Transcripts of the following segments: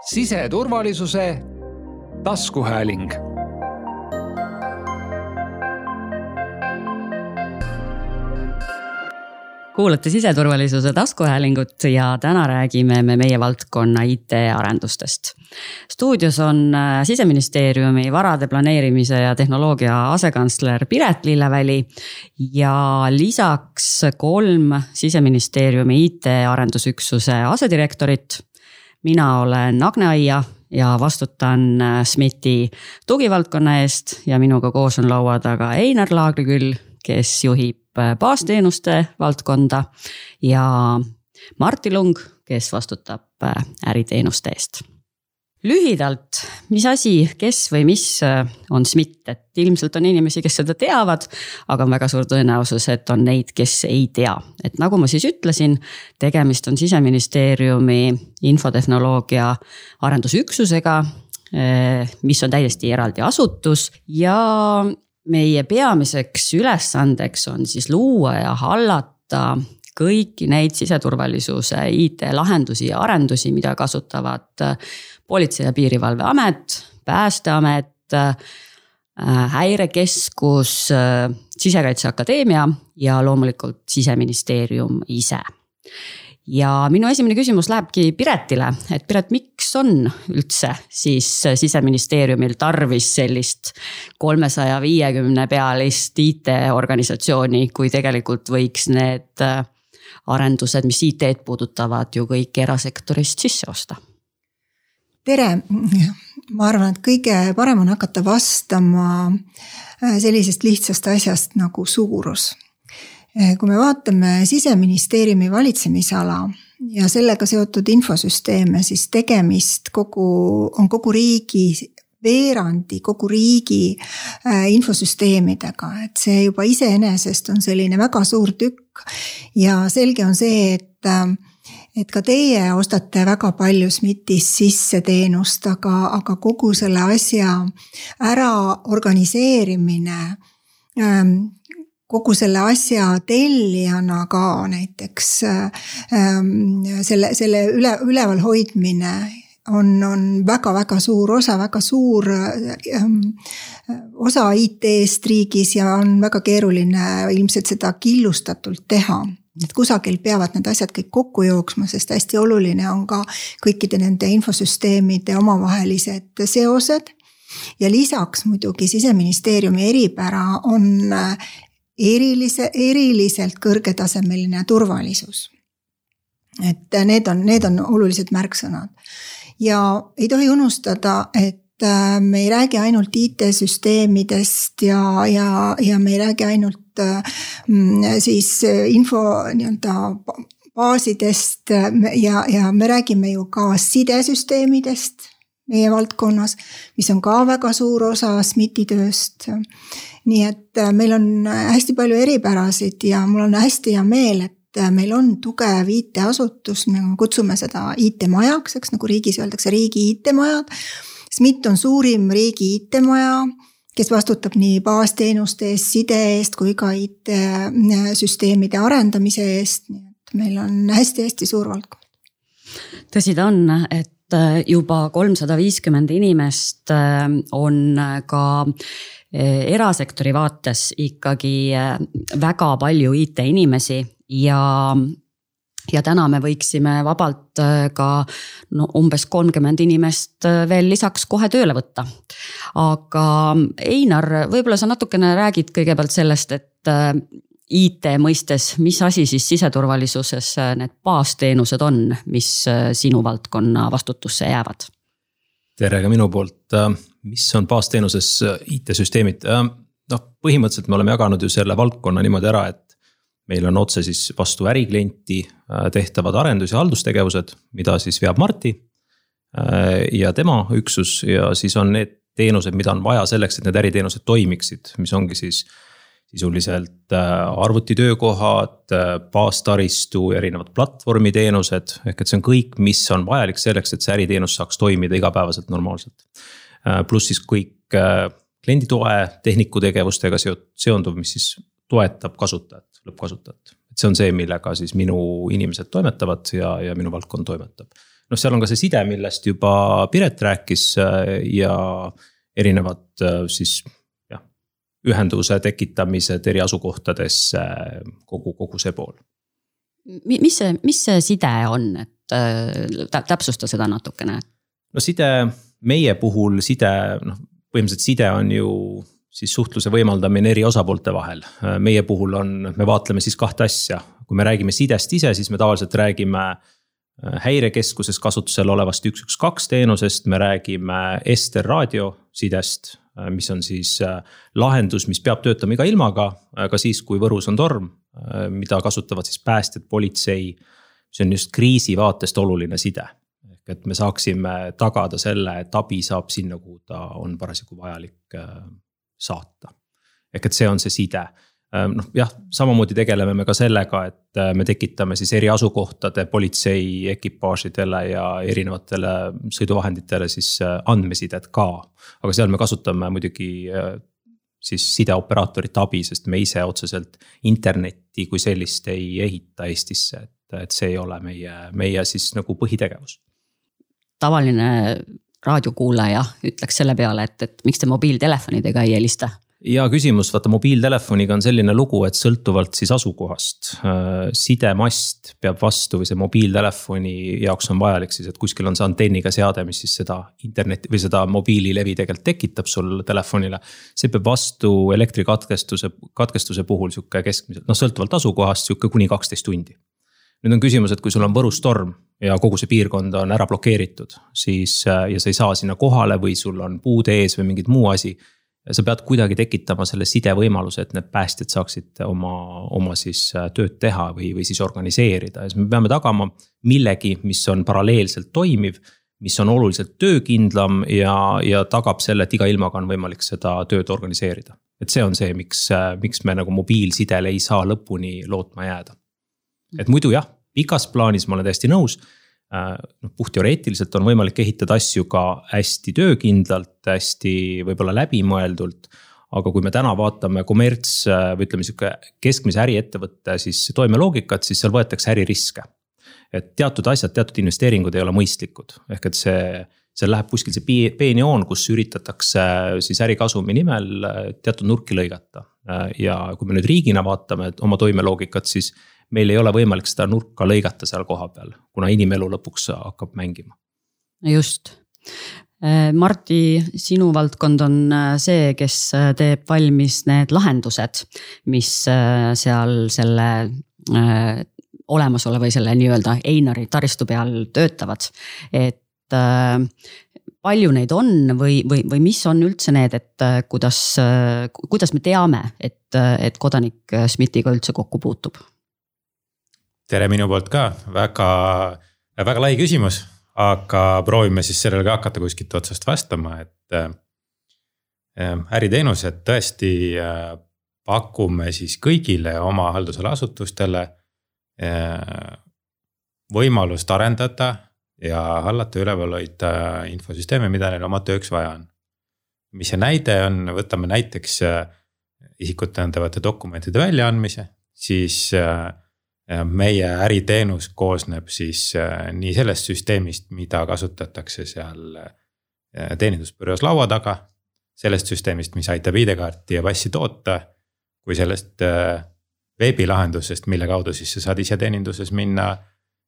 siseturvalisuse taskuhääling kuulate siseturvalisuse taskuhäälingut ja täna räägime me meie valdkonna IT-arendustest. stuudios on äh, siseministeeriumi varade planeerimise ja tehnoloogia asekantsler Piret Lilleväli. ja lisaks kolm siseministeeriumi IT-arendusüksuse asedirektorit. Mina olen Agne Aia ja vastutan äh, SMIT-i tugivaldkonna eest ja minuga koos on laua taga Einar Laagriküll, kes juhib Äh, baasteenuste valdkonda ja Martti Lung, kes vastutab äh, äriteenuste eest. Lühidalt, mis asi, kes või mis äh, on SMIT, et ilmselt on inimesi, kes seda teavad, aga on väga suur tõenäosus, et on neid, kes ei tea. et nagu ma siis ütlesin, tegemist on siseministeeriumi infotehnoloogia arendusüksusega mis on täiesti eraldi asutus ja meie peamiseks ülesandeks on siis luua ja hallata kõiki neid siseturvalisuse IT-lahendusi ja arendusi, mida kasutavad äh, Politsei- ja Piirivalveamet, Päästeamet, äh, häirekeskus, äh, Sisekaitseakadeemia ja loomulikult siseministeerium ise ja minu esimene küsimus lähebki Piretile, et Piret, miks on üldse siis siseministeeriumil tarvis sellist kolmesaja viiekümne pealist IT-organisatsiooni, kui tegelikult võiks need äh, arendused, mis IT-d puudutavad ju kõik erasektorist sisse osta? Tere, ma arvan, et kõige parem on hakata vastama äh, sellisest lihtsast asjast nagu suurus Eh, kui me vaatame siseministeeriumi valitsemisala ja sellega seotud infosüsteeme, siis tegemist kogu, on kogu riigi veerandi kogu riigi eh, infosüsteemidega, et see juba iseenesest on selline väga suur tükk. ja selge on see, et, et ka teie ostate väga palju SMIT-is sisse teenust, aga, aga kogu selle asja ära organiseerimine kogu selle asja tellijana ka näiteks ähm, selle, selle üle, üleval hoidmine on, on väga-väga suur osa, väga suur ähm, osa IT-st riigis ja on väga keeruline ilmselt seda killustatult teha et kusagil peavad need asjad kõik kokku jooksma, sest hästi oluline on ka kõikide nende infosüsteemide omavahelised seosed. ja lisaks muidugi siseministeeriumi eripära on erilise, eriliselt kõrgetasemeline turvalisus. et need on, need on olulised märksõnad. ja ei tohi unustada, et äh, me ei räägi ainult IT-süsteemidest ja, ja, ja me ei räägi ainult äh, mm, siis info nii-öelda baasidest ja, ja me räägime ju ka sidesüsteemidest meie valdkonnas, mis on ka väga suur osa SMIT-i tööst nii et äh, meil on äh, hästi palju eripärasid ja mul on hästi hea meel, et äh, meil on tugev IT-asutus, me kutsume seda IT-majaks, eks nagu riigis öeldakse, riigi IT-majad. SMIT on suurim riigi IT-maja, kes vastutab nii baasteenuste eest, side eest kui ka IT-süsteemide arendamise eest, nii et meil on hästi-hästi suur valdkond. tõsi ta on, et juba kolmsada viiskümmend inimest on ka Eh, erasektori vaates ikkagi väga palju IT-inimesi ja ja täna me võiksime vabalt eh, ka no umbes kolmkümmend inimest veel lisaks kohe tööle võtta. aga Einar, võib-olla sa natukene räägid kõigepealt sellest, et IT mõistes, mis asi siis siseturvalisuses need baasteenused on, mis sinu valdkonna vastutusse jäävad? tere ka minu poolt, mis on baasteenuses IT-süsteemid, noh, põhimõtteliselt me oleme jaganud ju selle valdkonna niimoodi ära, et. Meil on otse siis vastu äriklienti äh, tehtavad arendus- ja haldustegevused, mida siis veab Marti. Äh, ja tema üksus ja siis on need teenused, mida on vaja selleks, et need äriteenused toimiksid, mis ongi siis sisuliselt äh, arvutitöökohad, baastaristu, erinevad platvormiteenused, ehk et see on kõik, mis on vajalik selleks, et see äriteenus saaks toimida igapäevaselt normaalselt. Pluss siis kõik kliendi toe, tehniku tegevustega seonduv, mis siis toetab kasutajat, lõppkasutajat. et see on see, millega siis minu inimesed toimetavad ja, ja minu valdkond toimetab. noh, seal on ka see side, millest juba Piret rääkis ja erinevad siis jah, ühenduse tekitamised eri asukohtadesse, kogu, kogu see pool. mis see, mis see side on, et täpsusta seda natukene? no side, meie puhul side, noh põhimõtteliselt side on ju siis suhtluse võimaldamine eri osapoolte vahel. meie puhul on, me vaatleme siis kahte asja, kui me räägime sidest ise, siis me tavaliselt räägime äh, häirekeskuses kasutusel olevast üks, üks, kaks teenusest, me räägime Ester raadiosidest, äh, mis on siis äh, lahendus, mis peab töötama iga ilmaga, ka siis, kui Võrus on torm, mida kasutavad siis päästjad, politsei. see on just kriisi vaatest oluline side ehk et me saaksime tagada selle, et abi saab sinna, kuhu ta on parasjagu vajalik saata. ehk et see on see side Ehm, noh jah, samamoodi tegeleme me ka sellega, et äh, me tekitame siis eri asukohtade politsei ekipaažidele ja erinevatele sõiduvahenditele siis äh, andmesidet ka. aga seal me kasutame muidugi äh, siis sideoperaatorite abi, sest me ise otseselt internetti kui sellist ei ehita Eestisse, et, et see ei ole meie, meie siis nagu põhitegevus. tavaline raadiokuulaja ütleks selle peale, et, et miks te mobiiltelefonidega ei helista hea küsimus, vaata mobiiltelefoniga on selline lugu, et sõltuvalt siis asukohast äh, sidemast peab vastu või see mobiiltelefoni jaoks on vajalik siis, et kuskil on see antenniga seade, mis siis seda internetti või seda mobiililevi tegelikult tekitab sul telefonile. see peab vastu elektrikatkestuse, katkestuse puhul sihuke keskmiselt, noh sõltuvalt asukohast sihuke kuni kaksteist tundi. nüüd on küsimus, et kui sul on Võrus torm ja kogu see piirkond on ära blokeeritud, siis ja sa ei saa sinna kohale või sul on puude ees või mingi muu asi sa pead kuidagi tekitama selle sidevõimaluse, et need päästjad saaksid oma, oma siis äh, tööd teha või, või siis organiseerida ja siis me peame tagama millegi, mis on paralleelselt toimiv. mis on oluliselt töökindlam ja, ja tagab selle, et iga ilmaga on võimalik seda tööd organiseerida. et see on see, miks, äh, miks me nagu mobiilsidele ei saa lõpuni lootma jääda. et muidu jah, pikas plaanis ma olen täiesti nõus Äh, noh, puhtteoreetiliselt on võimalik ehitada asju ka hästi töökindlalt, hästi võib-olla läbimõeldult. aga kui me täna vaatame kommerts äh, või ütleme sihuke keskmise äriettevõtte siis toimeloogikat, siis seal võetakse äririske. et teatud asjad, teatud investeeringud ei ole mõistlikud, ehk et see, seal läheb kuskil see peen joon, kus üritatakse siis ärikasumi nimel äh, teatud nurki lõigata. ja kui me nüüd riigina vaatame oma toimeloogikat, siis meil ei ole võimalik seda nurka lõigata seal kohapeal, kuna inimelu lõpuks hakkab mängima. just. Äh, Marti, sinu valdkond on äh, see, kes äh, teeb valmis need lahendused, mis seal selle olemasoleva või selle nii-öelda Einari taristu peal töötavad. et palju neid on või, või, või mis on üldse need, et kuidas, kuidas me teame, et, et kodanik SMIT-iga üldse kokku puutub? Tere minu poolt ka, väga, väga lai küsimus, aga proovime siis sellele ka hakata kuskilt otsast vastama, et äh,. äriteenused tõesti äh, pakume siis kõigile oma haldusala asutustele äh, võimalust arendada ja hallata, üleval hoida infosüsteeme, mida neil oma tööks vaja on. mis see näide on, võtame näiteks isikut tõendavate dokumentide väljaandmise, siis äh, meie äriteenus koosneb siis äh, nii sellest süsteemist, mida kasutatakse seal äh, teenindusbüroos laua taga. sellest süsteemist, mis aitab ID-kaarti ja passi toota, kui sellest äh, veebilahendusest, mille kaudu siis sa saad ise teeninduses minna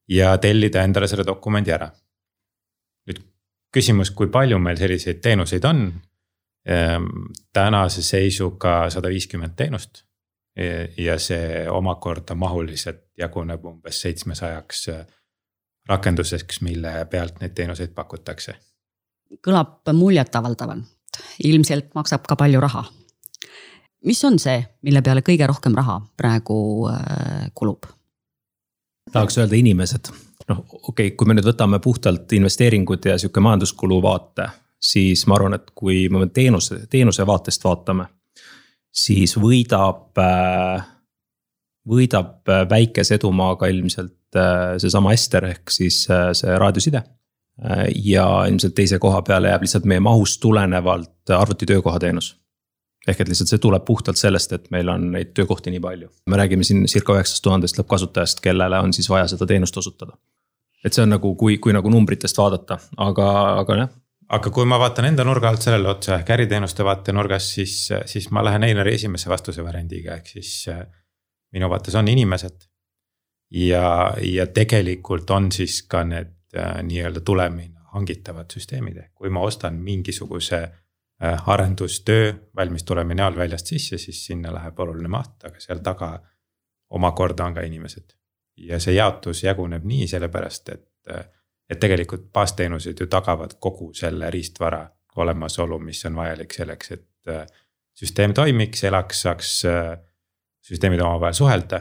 ja tellida endale selle dokumendi ära. nüüd küsimus, kui palju meil selliseid teenuseid on? Ehm, tänase seisuga sada viiskümmend teenust ja see omakorda mahuliselt jaguneb umbes seitsmesajaks äh, rakenduseks, mille pealt neid teenuseid pakutakse. kõlab muljetavaldavalt, ilmselt maksab ka palju raha. mis on see, mille peale kõige rohkem raha praegu äh, kulub? tahaks öelda inimesed, noh okei okay,, kui me nüüd võtame puhtalt investeeringud ja sihuke majanduskulu vaate, siis ma arvan, et kui me teenuse, teenuse vaatest vaatame siis võidab, äh, võidab äh, väikese edumaaga ilmselt äh, seesama Ester ehk siis see raadioside. ja ilmselt teise koha peale jääb lihtsalt meie mahust tulenevalt arvuti töökoha teenus ehk et lihtsalt see tuleb puhtalt sellest, et meil on neid töökohti nii palju. me räägime siin circa üheksast tuhandest lõppkasutajast, kellele on siis vaja seda teenust osutada. et see on nagu, kui, kui nagu numbritest vaadata, aga, aga jah aga kui ma vaatan enda nurga alt sellele otsa ehk äriteenuste vaatenurgast, siis, siis ma lähen Einari esimese vastuse variandiga, ehk siis äh, minu vaates on inimesed. ja, ja tegelikult on siis ka need äh, nii-öelda tulemina hangitavad süsteemid, ehk kui ma ostan mingisuguse äh, arendustöö valmis tuleminaalväljast sisse, siis sinna läheb oluline maht, aga seal taga omakorda on ka inimesed. ja see jaotus jaguneb nii sellepärast, et et tegelikult baasteenused ju tagavad kogu selle riistvara olemasolu, mis on vajalik selleks, et äh, süsteem toimiks, elaks, saaks äh, süsteemid omavahel suhelda.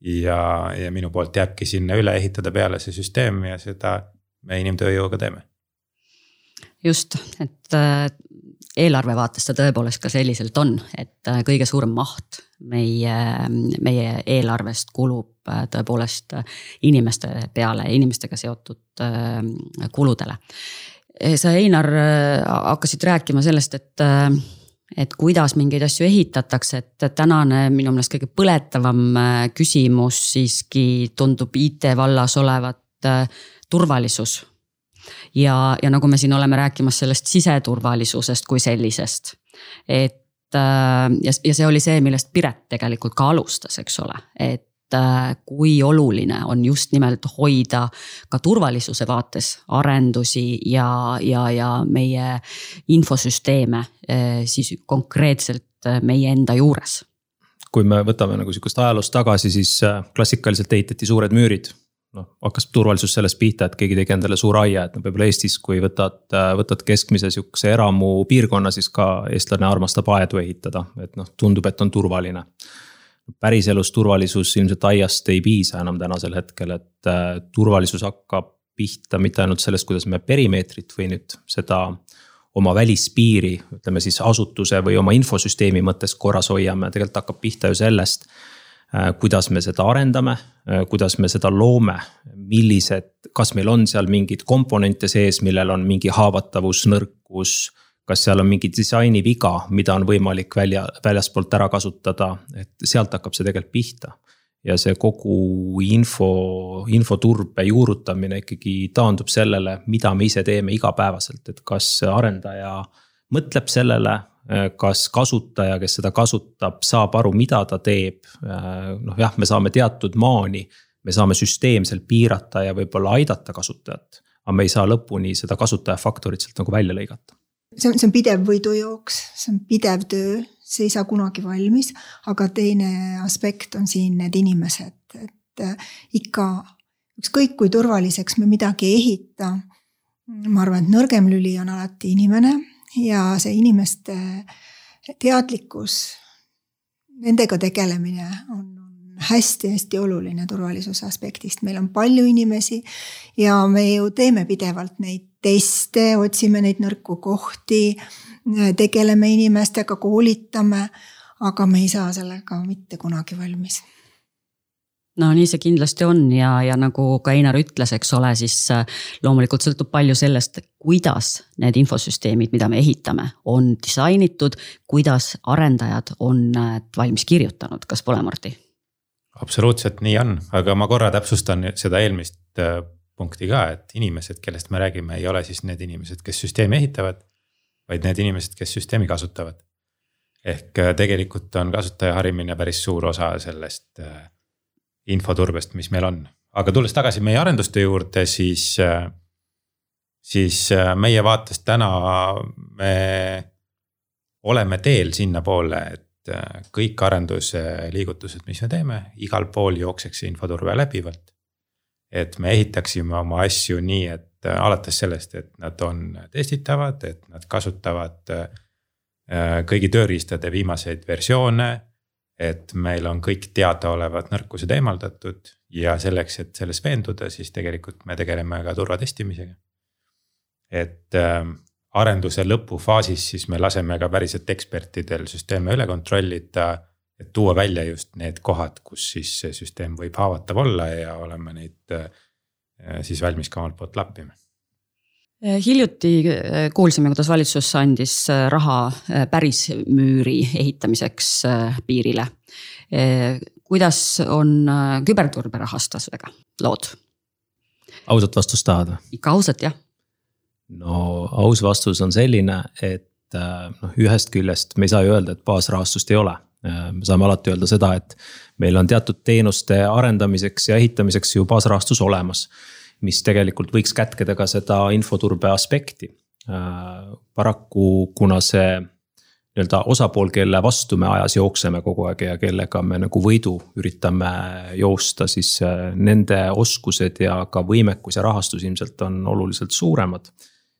ja, ja minu poolt jääbki sinna üle ehitada peale see süsteem ja seda me inimtööjõuga teeme. just, et äh, eelarve vaates ta tõepoolest ka selliselt on, et kõige suurem maht meie, meie eelarvest kulub tõepoolest äh, inimeste peale, inimestega seotud äh, kuludele. sa, Einar, hakkasid rääkima sellest, et et kuidas mingeid asju ehitatakse, et tänane minu meelest kõige põletavam küsimus siiski tundub IT vallas olevat turvalisus. ja, ja nagu me siin oleme rääkimas sellest siseturvalisusest kui sellisest. et Äh, ja, ja see oli see, millest Piret tegelikult ka alustas, eks ole, et äh, kui oluline on just nimelt hoida ka turvalisuse vaates arendusi ja, ja, ja meie infosüsteeme äh, siis konkreetselt meie enda juures. kui me võtame nagu sihukest ajaloost tagasi, siis klassikaliselt ehitati suured müürid noh, hakkas turvalisus sellest pihta, et keegi tegi endale suure aia, et noh, võib-olla Eestis, kui võtad, võtad keskmise sihukese eramu piirkonna, siis ka eestlane armastab aedu ehitada, et noh, tundub, et on turvaline. Päriselus turvalisus ilmselt aiast ei piisa enam tänasel hetkel, et äh, turvalisus hakkab pihta mitte ainult sellest, kuidas me perimeetrit või nüüd seda oma välispiiri, ütleme siis asutuse või oma infosüsteemi mõttes korras hoiame, tegelikult hakkab pihta ju sellest Äh, kuidas me seda arendame, äh, kuidas me seda loome, millised, kas meil on seal mingeid komponente sees, millel on mingi haavatavus, nõrkus. Kas seal on mingi disainiviga, mida on võimalik välja, väljaspoolt ära kasutada, et sealt hakkab see tegelikult pihta. ja see kogu info, infoturbe juurutamine ikkagi taandub sellele, mida me ise teeme igapäevaselt, et kas arendaja mõtleb sellele kas kasutaja, kes seda kasutab, saab aru, mida ta teeb. Noh, jah, me saame teatud maani, me saame süsteemselt piirata ja võib-olla aidata kasutajat. aga me ei saa lõpuni seda kasutaja faktorit sealt nagu välja lõigata. See on, see on pidev võidujooks, see on pidev töö, see ei saa kunagi valmis. aga teine aspekt on siin need inimesed, et äh, ikka ükskõik kui turvaliseks me midagi ei ehita. ma arvan, et nõrgem lüli on alati inimene ja see inimeste teadlikkus, nendega tegelemine on hästi-hästi oluline turvalisuse aspektist, meil on palju inimesi ja me ju teeme pidevalt neid teste, otsime neid nõrku kohti, tegeleme inimestega, koolitame, aga me ei saa sellega mitte kunagi valmis no nii see kindlasti on ja, ja nagu ka Einar ütles, eks ole, siis äh, loomulikult sõltub palju sellest, kuidas need infosüsteemid, mida me ehitame, on disainitud, kuidas arendajad on valmis kirjutanud, kas pole, Martti? absoluutselt nii on, aga ma korra täpsustan seda eelmist äh, punkti ka, et inimesed, kellest me räägime, ei ole siis need inimesed, kes süsteemi ehitavad, vaid need inimesed, kes süsteemi kasutavad. ehk äh, tegelikult on kasutaja harimine päris suur osa sellest infoturbest, mis meil on. aga tulles tagasi meie arenduste juurde, siis, siis meie vaatest täna me oleme teel sinnapoole, et kõik arenduse liigutused, mis me teeme, igal pool jookseks infoturve läbivalt. Et me ehitaksime oma asju nii, et alates sellest, et nad on testitavad, et nad kasutavad kõigi tööriistade viimaseid versioone et meil on kõik teadaolevad nõrkused eemaldatud ja selleks, et selles veenduda, siis tegelikult me tegeleme ka turvatestimisega. et äh, arenduse lõpufaasis siis me laseme ka päriselt ekspertidel süsteeme üle kontrollida. Et tuua välja just need kohad, kus siis see süsteem võib haavatav olla ja oleme neid äh, siis valmis ka omalt poolt lappima Eh, hiljuti eh, kuulsime, kuidas valitsus andis raha päris müüri ehitamiseks piirile. kuidas on küberturbe rahastusega lood? ausat vastust tahad või? ikka ausat, jah. no aus vastus on selline, et äh, noh, ühest küljest me ei saa ju öelda, et baasrahastust ei ole. Äh, me saame alati öelda seda, et meil on teatud teenuste arendamiseks ja ehitamiseks ju baasrahastus olemas. mis tegelikult võiks kätkeda ka seda infoturbe aspekti. Äh, paraku, kuna see nii-öelda osapool, kelle vastu me ajas jookseme kogu aeg ja kellega me nagu võidu üritame joosta, siis äh, nende oskused ja ka võimekus ja rahastus ilmselt on oluliselt suuremad.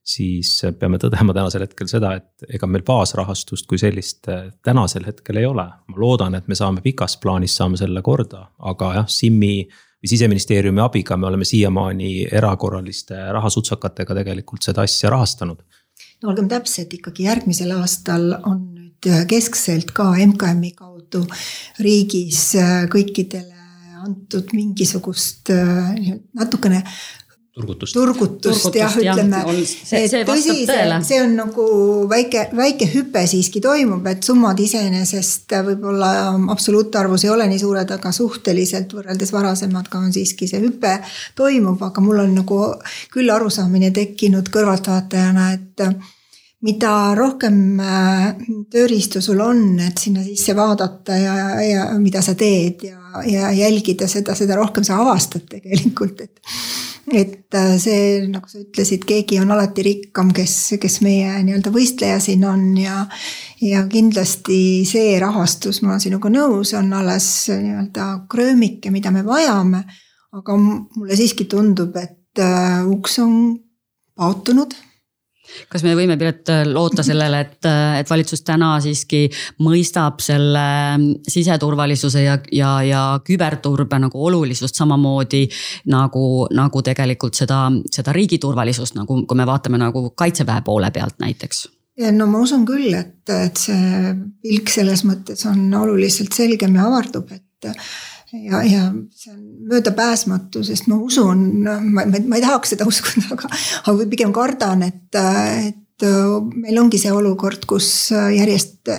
Siis peame tõdema tänasel hetkel seda, et ega meil baasrahastust kui sellist äh, tänasel hetkel ei ole. ma loodan, et me saame pikas plaanis saame selle korda, aga jah, SIM-i või siseministeeriumi abiga me oleme siiamaani erakorraliste rahasutsakatega tegelikult seda asja rahastanud no olgem täpsed, ikkagi järgmisel aastal on nüüd äh, keskselt ka MKM-i kaudu riigis äh, kõikidele antud mingisugust natukene turgutust. turgutust, turgutust jah, ütleme. see, on nagu väike, väike hüpe siiski toimub, et summad iseenesest võib-olla absoluutarvus ei ole nii suured, aga suhteliselt võrreldes varasemaga on siiski see hüpe toimub, aga mul on nagu küll arusaamine tekkinud kõrvaltvaatajana, et mida rohkem äh, tööriistu sul on, et sinna sisse vaadata ja, ja mida sa teed ja, ja jälgida seda, seda rohkem sa avastad tegelikult, et et äh, see, nagu sa ütlesid, keegi on alati rikkam, kes, kes meie nii-öelda võistleja siin on ja. ja kindlasti see rahastus, ma olen sinuga nõus, on alles nii-öelda kröömike, mida me vajame. aga mulle siiski tundub, et äh, uks on paotunud kas me võime, Piret, loota sellele, et, et valitsus täna siiski mõistab selle siseturvalisuse ja, ja, ja küberturbe nagu olulisust samamoodi nagu, nagu tegelikult seda, seda riigi turvalisust, nagu kui me vaatame nagu kaitseväe poole pealt näiteks? no ma usun küll, et, et see pilk selles mõttes on oluliselt selgem ja avardub, et ja, ja see on möödapääsmatu, sest ma usun, ma, ma, ma ei tahaks seda uskuda, aga, aga pigem kardan, et, et meil ongi see olukord, kus järjest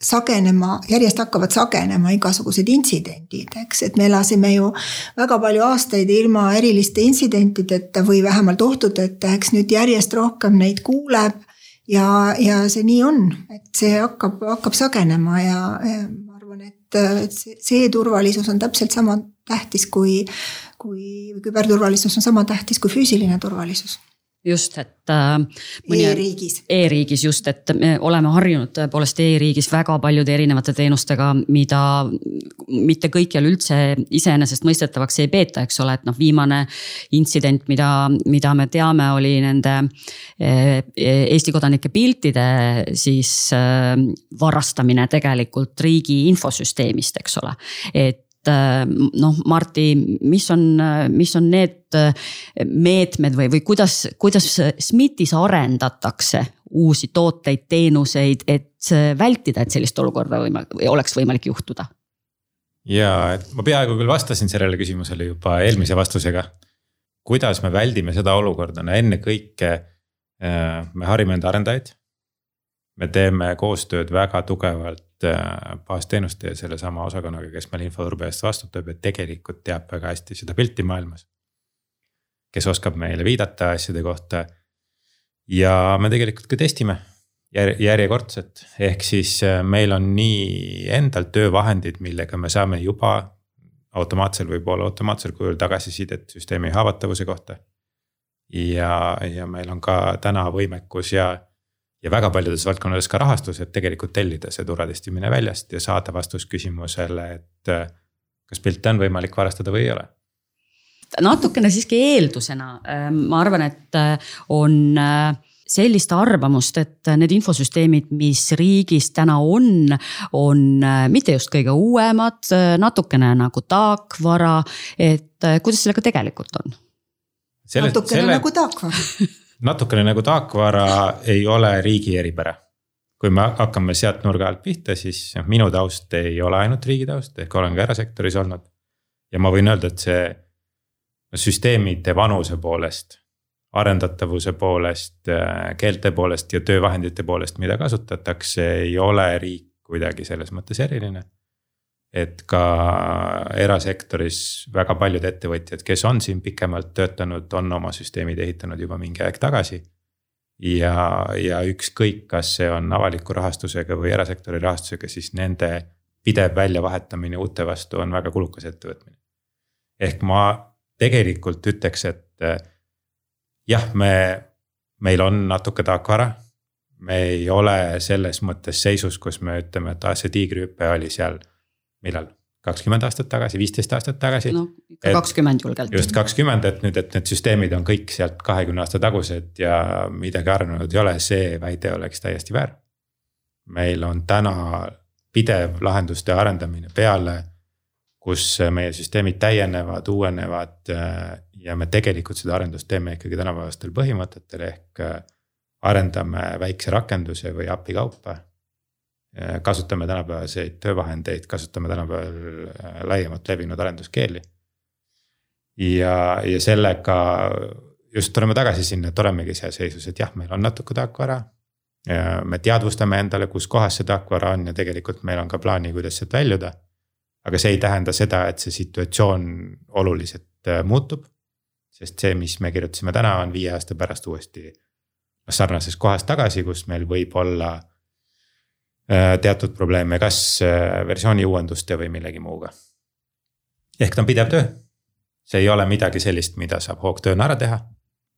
sagenema, järjest hakkavad sagenema igasugused intsidendid, eks, et me elasime ju väga palju aastaid ilma eriliste intsidentideta või vähemalt ohtudeta, eks nüüd järjest rohkem neid kuuleb. ja, ja see nii on, et see hakkab, hakkab sagenema ja, ja et see, see turvalisus on täpselt sama tähtis kui, kui küberturvalisus on sama tähtis kui füüsiline turvalisus just, et äh,. E-riigis. E-riigis just, et me oleme harjunud tõepoolest e-riigis väga paljude erinevate teenustega, mida mitte kõikjal üldse iseenesestmõistetavaks ei peeta, eks ole, et noh, viimane intsident, mida, mida me teame, oli nende eh, Eesti kodanike piltide siis äh, varastamine tegelikult riigi infosüsteemist, eks ole. et Äh, noh, Marti, mis on, mis on need äh, meetmed või, või kuidas, kuidas SMIT-is arendatakse uusi tooteid, teenuseid, et vältida, et sellist olukorda võimalik, või oleks võimalik juhtuda? ja, et ma peaaegu küll vastasin sellele küsimusele juba eelmise vastusega. kuidas me väldime seda olukorda, no ennekõike äh, me harime enda arendajaid. me teeme koostööd väga tugevalt Äh, baasteenuste ja sellesama osakonnaga, kes meil infoturbe eest vastutab ja tegelikult teab väga hästi seda pilti maailmas. kes oskab meile viidata asjade kohta. ja me tegelikult ka testime järjekordselt, ehk siis äh, meil on nii endal töövahendid, millega me saame juba automaatsel või poolautomaatsel kujul tagasisidet süsteemi haavatavuse kohta. ja, ja meil on ka täna võimekus ja ja väga paljudes valdkondades ka rahastus, et tegelikult tellida see turvatestimine väljast ja saada vastus küsimusele, et äh, kas pilte on võimalik varastada või ei ole natukene siiski eeldusena, äh, ma arvan, et äh, on sellist arvamust, et need infosüsteemid, mis riigis täna on, on mitte just kõige uuemad, natukene nagu taakvara, et kuidas sellega tegelikult on? natukene selle... nagu taakvara natukene nagu taakvara ei ole riigi eripära. kui me hakkame sealt nurga alt pihta, siis noh, minu taust ei ole ainult riigi taust, ehk olen ka erasektoris olnud. ja ma võin öelda, et see süsteemide vanuse poolest, arendatavuse poolest, keelte poolest ja töövahendite poolest, mida kasutatakse, ei ole riik kuidagi selles mõttes eriline. Et ka erasektoris väga paljud ettevõtjad, kes on siin pikemalt töötanud, on oma süsteemid ehitanud juba mingi aeg tagasi. ja, ja ükskõik, kas see on avaliku rahastusega või erasektori rahastusega, siis nende pidev väljavahetamine uute vastu on väga kulukas ettevõtmine. ehk ma tegelikult ütleks, et jah, me, meil on natuke tarkvara. me ei ole selles mõttes seisus, kus me ütleme, et ah, see tiigrihüpe oli seal, millal? kakskümmend aastat tagasi, viisteist aastat tagasi. no ikka kakskümmend julgelt. just kakskümmend, et nüüd, et need süsteemid on kõik sealt kahekümne aasta tagused ja midagi arenenud ei ole, see väide oleks täiesti väär. meil on täna pidev lahenduste arendamine peale, kus meie süsteemid täienevad, uuenevad ja me tegelikult seda arendust teeme ikkagi tänapäevastel põhimõtetel ehk äh, arendame väikse rakenduse või API kaupa. Äh, kasutame tänapäevaseid töövahendeid, kasutame tänapäeval äh, laiemalt levinud arenduskeeli. ja, ja sellega just tuleme tagasi sinna, et olemegi seal seisus, et jah, meil on natuke tarkvara. me teadvustame endale, kus kohas see tarkvara on ja tegelikult meil on ka plaani, kuidas sealt väljuda. aga see ei tähenda seda, et see situatsioon oluliselt muutub sest see, mis me kirjutasime täna, on viie aasta pärast uuesti sarnases kohas tagasi, kus meil võib olla äh, teatud probleeme, kas äh, versiooni uuenduste või millegi muuga. ehk ta on pidev töö. see ei ole midagi sellist, mida saab hoogtööna ära teha.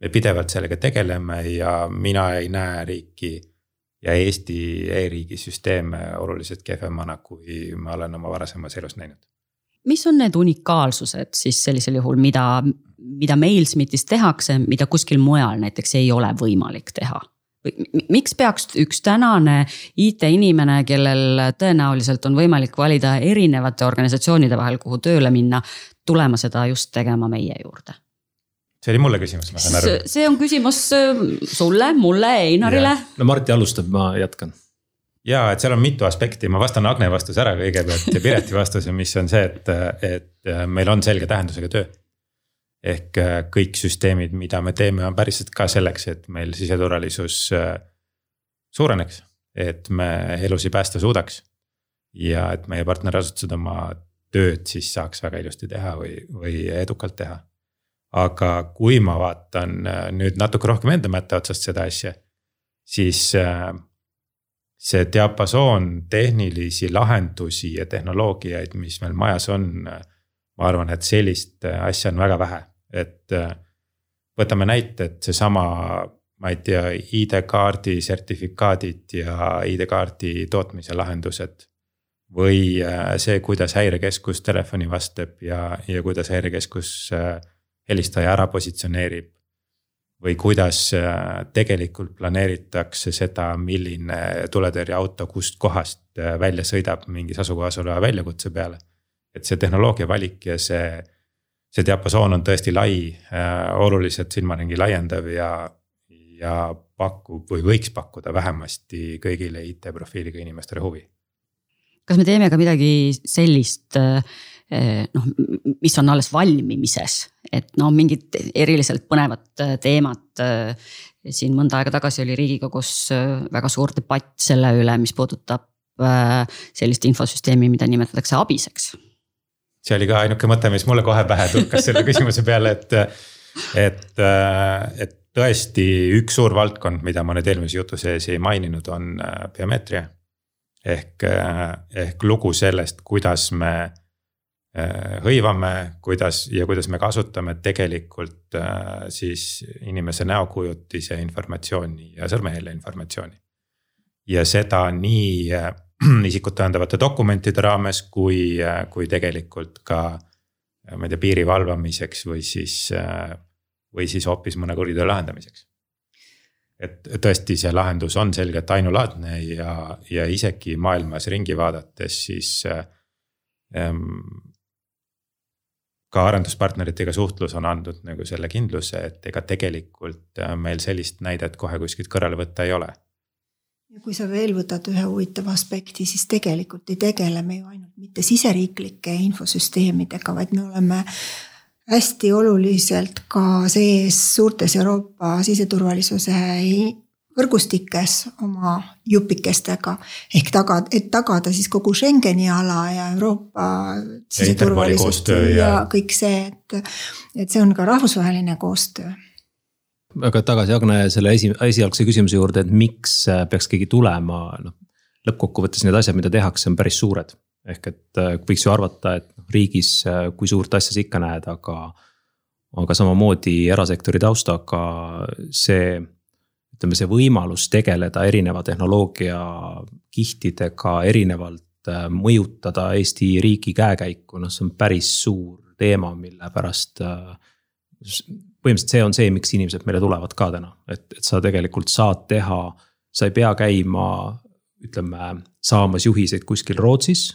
me pidevalt sellega tegeleme ja mina ei näe riiki ja Eesti e-riigi süsteeme oluliselt kehvemana, kui ma olen oma varasemas elus näinud. mis on need unikaalsused siis sellisel juhul, mida mida meil SMIT-is tehakse, mida kuskil mujal näiteks ei ole võimalik teha? Miks peaks üks tänane IT-inimene, kellel tõenäoliselt on võimalik valida erinevate organisatsioonide vahel, kuhu tööle minna, tulema seda just tegema meie juurde? see oli mulle küsimus, ma saan aru. see on küsimus äh, sulle, mulle, Einarile. no Marti alustab, ma jätkan ja et seal on mitu aspekti, ma vastan Agne vastuse ära kõigepealt ja Pireti vastuse, mis on see, et, et meil on selge tähendusega töö ehk äh, kõik süsteemid, mida me teeme, on päriselt ka selleks, et meil siseturvalisus äh, suureneks, et me elusid päästa suudaks. ja et meie partnerasutused oma tööd siis saaks väga ilusti teha või, või edukalt teha. aga kui ma vaatan äh, nüüd natuke rohkem enda mätta otsast seda asja, siis see diapasoon tehnilisi lahendusi ja tehnoloogiaid, mis meil majas on ma arvan, et sellist asja on väga vähe et äh, võtame näite, et seesama, ma ei tea, ID-kaardi sertifikaadid ja ID-kaardi tootmise lahendused. või äh, see, kuidas häirekeskus telefoni vastab ja, ja kuidas häirekeskus äh, helistaja ära positsioneerib. või kuidas tegelikult planeeritakse seda, milline tuletõrjeauto kust kohast välja sõidab mingis asukohas oleva väljakutse peale. et see tehnoloogia valik ja see see diapasoon on tõesti lai äh,, oluliselt silmaringi laiendav ja, ja pakub või võiks pakkuda vähemasti kõigile IT-profiiliga inimestele huvi. kas me teeme ka midagi sellist äh, noh, mis on alles valmimises, et no mingid eriliselt põnevad äh, teemad. Siin mõnda aega tagasi oli riigikogus väga suur debatt selle üle, mis puudutab sellist infosüsteemi, mida nimetatakse abiseks see oli ka ainuke mõte, mis mulle kohe pähe tulkas selle küsimuse peale, et, et, et tõesti üks suur valdkond, mida ma nüüd eelmise jutu sees ei maininud, on äh, biomeetria. ehk, äh, ehk lugu sellest, kuidas me äh, hõivame, kuidas ja kuidas me kasutame tegelikult siis inimese näokujutise informatsiooni ja sõrmejälje informatsiooni. ja seda nii isikut tõendavate dokumentide raames, kui, kui tegelikult ka ma ei tea, piiri valvamiseks või siis, või siis hoopis mõne kuriteo lahendamiseks. et tõesti, see lahendus on selgelt ainulaadne ja, ja isegi maailmas ringi vaadates, siis ähm, ka arenduspartneritega suhtlus on andnud nagu selle kindluse, et ega tegelikult meil sellist näidet kohe kuskilt kõrvale võtta ei ole ja kui sa veel võtad ühe huvitava aspekti, siis tegelikult ei tegele me ju ainult mitte siseriiklike infosüsteemidega, vaid me oleme hästi oluliselt ka sees suurtes Euroopa siseturvalisuse võrgustikes oma jupikestega. ehk taga, et tagada siis kogu Schengeni ala ja Euroopa siseturvalisust ja, ja kõik see, et, et see on ka rahvusvaheline koostöö aga tagasi Agne selle esi, esialgse küsimuse juurde, et miks peaks keegi tulema, noh. lõppkokkuvõttes need asjad, mida tehakse, on päris suured. ehk et äh, võiks ju arvata, et noh, riigis, äh, kui suurt asja sa ikka näed, aga. aga samamoodi erasektori taustaga see ütleme, see võimalus tegeleda erineva tehnoloogia kihtidega erinevalt äh, mõjutada Eesti riigi käekäiku, noh, see on päris suur teema, mille pärast. Põhimõtteliselt see on see, miks inimesed meile tulevad ka täna, et, et sa tegelikult saad teha, sa ei pea käima, ütleme, saamas juhiseid kuskil Rootsis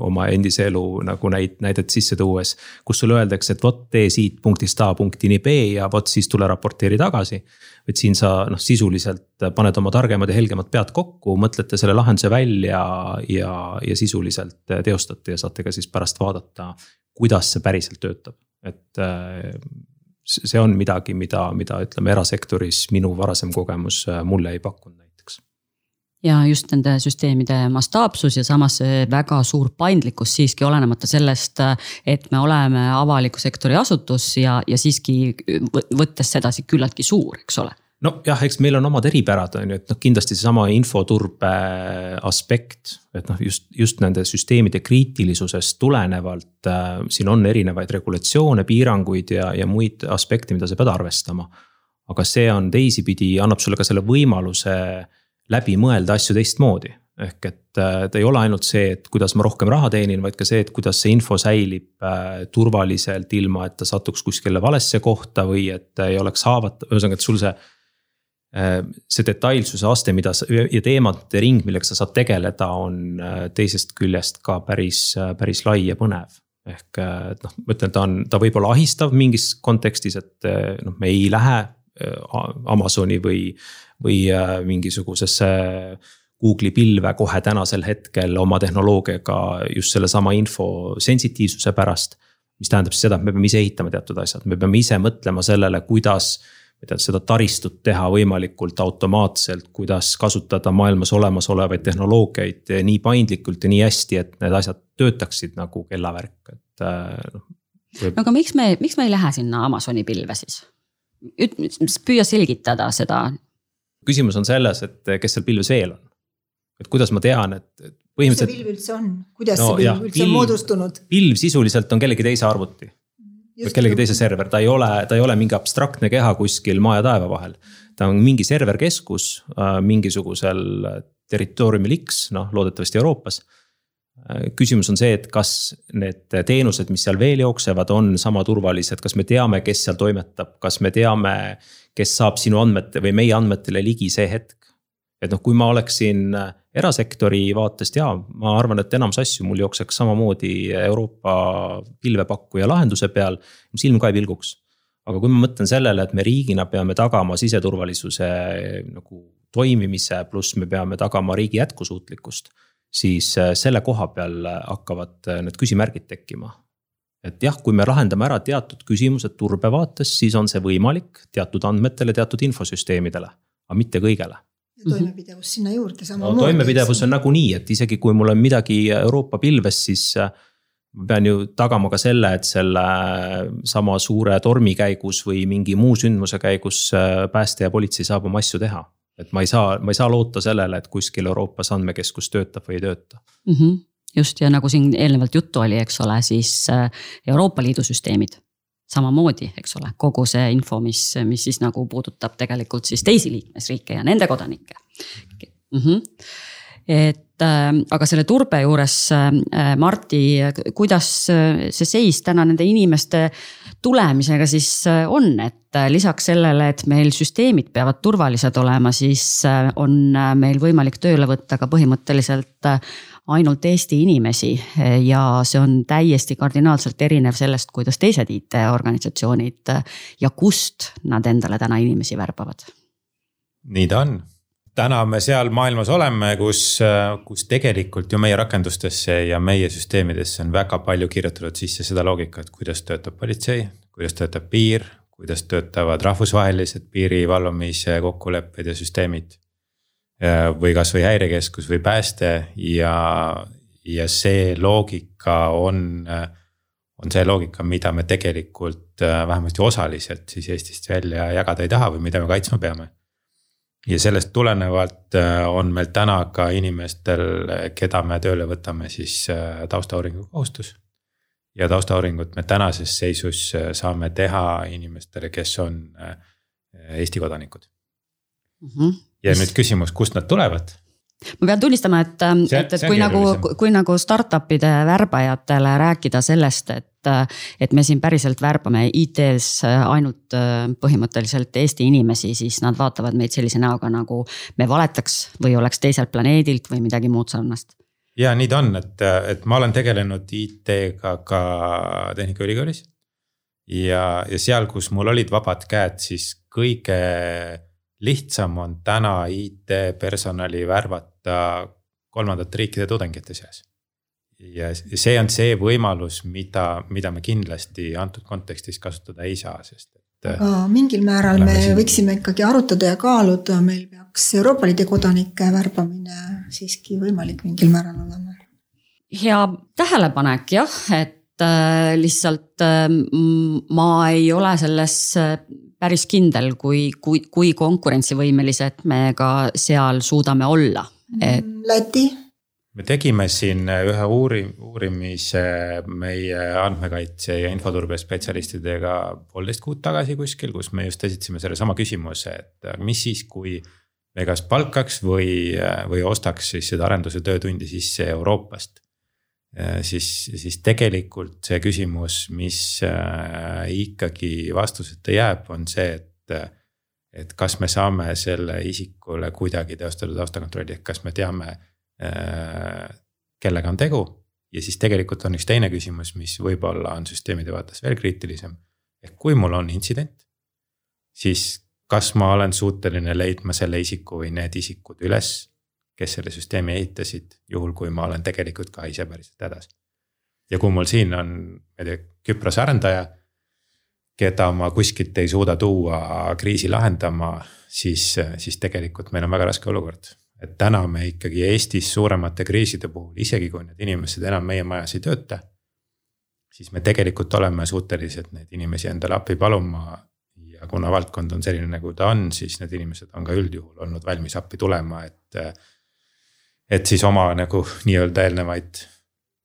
oma endise elu nagu näit-, näidet sisse tuues. kus sulle öeldakse, et vot tee siit punktist A punktini B ja vot siis tule raporteeri tagasi. et siin sa noh, sisuliselt paned oma targemad ja helgemad pead kokku, mõtlete selle lahenduse välja ja, ja sisuliselt teostate ja saate ka siis pärast vaadata, kuidas see päriselt töötab, et see on midagi, mida, mida ütleme erasektoris minu varasem kogemus mulle ei pakkunud ja just nende süsteemide mastaapsus ja samas väga suur paindlikkus siiski olenemata sellest, et me oleme avaliku sektori asutus ja, ja siiski võttes sedasi küllaltki suur, eks ole nojah, eks meil on omad eripärad, on ju, et noh, kindlasti seesama infoturbe aspekt, et noh, just, just nende süsteemide kriitilisusest tulenevalt äh,. siin on erinevaid regulatsioone, piiranguid ja, ja muid aspekte, mida sa pead arvestama. aga see on teisipidi, annab sulle ka selle võimaluse läbi mõelda asju teistmoodi. ehk et äh, ta ei ole ainult see, et kuidas ma rohkem raha teenin, vaid ka see, et kuidas see info säilib äh, turvaliselt, ilma et ta satuks kuskile valesse kohta või et ei oleks haavatav, ühesõnaga, et sul see äh, see detailsuse aste, mida sa ja teemade ring, millega sa saad tegeleda, on teisest küljest ka päris, päris lai ja põnev. ehk noh, ma ütlen, ta on, ta võib olla ahistav mingis kontekstis, et noh, me ei lähe Amazoni või või äh, mingisugusesse Google'i pilve kohe tänasel hetkel oma tehnoloogiaga just sellesama info sensitiivsuse pärast. mis tähendab siis seda, et me peame ise ehitama teatud asjad, me peame ise mõtlema sellele, kuidas ma tea, seda taristut teha võimalikult automaatselt, kuidas kasutada maailmas olemasolevaid tehnoloogiaid nii paindlikult ja nii hästi, et need asjad töötaksid nagu kellavärk, et äh, noh. no aga miks me, miks me ei lähe sinna Amazoni pilve siis? püüa selgitada seda küsimus on selles, et kes seal pilves veel on. et kuidas ma tean, et põhimõtteliselt. mis see pilv üldse on, kuidas no, see pilv jah, üldse pilv, on moodustunud? pilv sisuliselt on kellegi teise arvuti. Või kellegi teise server, ta ei ole, ta ei ole mingi abstraktne keha kuskil maa ja taeva vahel. ta on mingi serverkeskus äh, mingisugusel territooriumil X, noh loodetavasti Euroopas äh, küsimus on see, et kas need teenused, mis seal veel jooksevad, on sama turvalised, kas me teame, kes seal toimetab, kas me teame, kes saab sinu andmete või meie andmetele ligi see hetk. Et noh, kui ma oleksin äh, erasektori vaatest ja ma arvan, et enamus asju mul jookseks samamoodi Euroopa pilvepakkuja lahenduse peal, silm ka ei pilguks. aga kui ma mõtlen sellele, et me riigina peame tagama siseturvalisuse nagu toimimise, pluss me peame tagama riigi jätkusuutlikkust siis äh, selle koha peal hakkavad äh, need küsimärgid tekkima et jah, kui me lahendame ära teatud küsimused turbe vaates, siis on see võimalik teatud andmetele, teatud infosüsteemidele, aga mitte kõigele. Toimepidevus sinna juurde samamoodi no,. toimepidevus on nagunii, et isegi kui mul on midagi Euroopa pilves, siis äh, ma pean ju tagama ka selle, et selle sama suure tormi käigus või mingi muu sündmuse käigus äh, pääste ja politsei saab oma asju teha. et ma ei saa, ma ei saa loota sellele, et kuskil Euroopas andmekeskus töötab või ei tööta mm. -hmm just ja nagu siin eelnevalt juttu oli, eks ole, siis äh, Euroopa Liidu süsteemid samamoodi, eks ole, kogu see info, mis, mis siis nagu puudutab tegelikult siis teisi liikmesriike ja nende kodanikke mm. -hmm. et äh, aga selle turbe juures äh,, Marti, kuidas äh, see seis täna nende inimeste tulemisega siis äh, on, et äh, lisaks sellele, et meil süsteemid peavad turvalised olema, siis on meil võimalik tööle võtta ka põhimõtteliselt ainult Eesti inimesi ja see on täiesti kardinaalselt erinev sellest, kuidas teised IT-organisatsioonid ja kust nad endale täna inimesi värbavad. nii ta on täna me seal maailmas oleme, kus, kus tegelikult ju meie rakendustesse ja meie süsteemidesse on väga palju kirjutatud sisse seda loogikat, kuidas töötab politsei, kuidas töötab piir, kuidas töötavad rahvusvahelised piiri valvamise kokkulepped ja süsteemid. Või kasvõi häirekeskus või pääste ja, ja see loogika on, on see loogika, mida me tegelikult vähemasti osaliselt siis Eestist välja jagada ei taha või mida me kaitsma peame ja sellest tulenevalt äh, on meil täna ka inimestel, keda me tööle võtame, siis äh, taustauuringu kohustus. ja taustauuringut me tänases seisus äh, saame teha inimestele, kes on Eesti kodanikud mm. -hmm. Ja nüüd küsimus, kust nad tulevad ma pean tunnistama, et, et, et kui nagu, kui nagu startup'ide värbajatele rääkida sellest, et, et me siin päriselt värbame IT-s ainult põhimõtteliselt Eesti inimesi, siis nad vaatavad meid sellise näoga nagu me valetaks või oleks teiselt planeedilt või midagi muud sarnast. ja nii ta on, et, et ma olen tegelenud IT-ga ka Tehnikaülikoolis. ja, ja seal, kus mul olid vabad käed, siis kõige lihtsam on täna IT-personali värvata kolmandate riikide tudengite seas. ja see on see võimalus, mida, mida me kindlasti antud kontekstis kasutada ei saa, sest et. aga mingil määral me siin... võiksime ikkagi arutada ja kaaluda, meil peaks Euroopa Liidu kodanike värbamine siiski võimalik mingil määral olema. hea tähelepanek jah, et äh, lihtsalt äh, ma ei ole selles päris kindel, kui, kui, kui konkurentsivõimelised me ka seal suudame olla, et. Mm, Läti? me tegime siin ühe uuri-, uurimise meie andmekaitse ja infoturbe spetsialistidega poolteist kuud tagasi kuskil, kus me just esitasime sellesama küsimuse, et mis siis, kui me kas palkaks või, või ostaks siis seda arenduse töötundi sisse Euroopast Äh, siis, siis tegelikult see küsimus, mis äh, ikkagi vastuseta jääb, on see, et. et kas me saame selle isikule kuidagi teostada taustakontrolli, ehk kas me teame, äh, kellega on tegu. ja siis tegelikult on üks teine küsimus, mis võib-olla on süsteemide vaates veel kriitilisem. ehk kui mul on intsident, siis kas ma olen suuteline leidma selle isiku või need isikud üles kes selle süsteemi ehitasid, juhul kui ma olen tegelikult ka ise päriselt hädas. ja kui mul siin on, ma ei tea, Küprose arendaja, keda ma kuskilt ei suuda tuua kriisi lahendama, siis, siis tegelikult meil on väga raske olukord. et täna me ikkagi Eestis suuremate kriiside puhul, isegi kui need inimesed enam meie majas ei tööta. siis me tegelikult oleme suutelised neid inimesi endale appi paluma ja kuna valdkond on selline, nagu ta on, siis need inimesed on ka üldjuhul olnud valmis appi tulema, et et siis oma nagu nii-öelda eelnevaid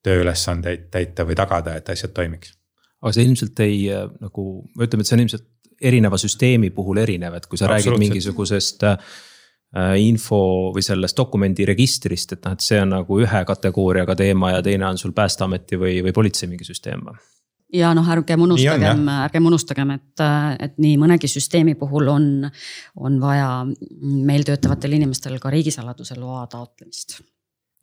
tööülesandeid täita või tagada, et asjad toimiks. aga see ilmselt ei äh, nagu, ütleme, et see on ilmselt erineva süsteemi puhul erinev, et kui sa räägid mingisugusest äh, info või sellest dokumendiregistrist, et noh, et see on nagu ühe kategooriaga teema ja teine on sul päästeameti või, või politsei mingi süsteem või? Ja noh, ärgem unustagem, ärgem unustagem, et, et nii mõnegi süsteemi puhul on, on vaja meil töötavatel inimestel ka riigisaladuse loa taotlemist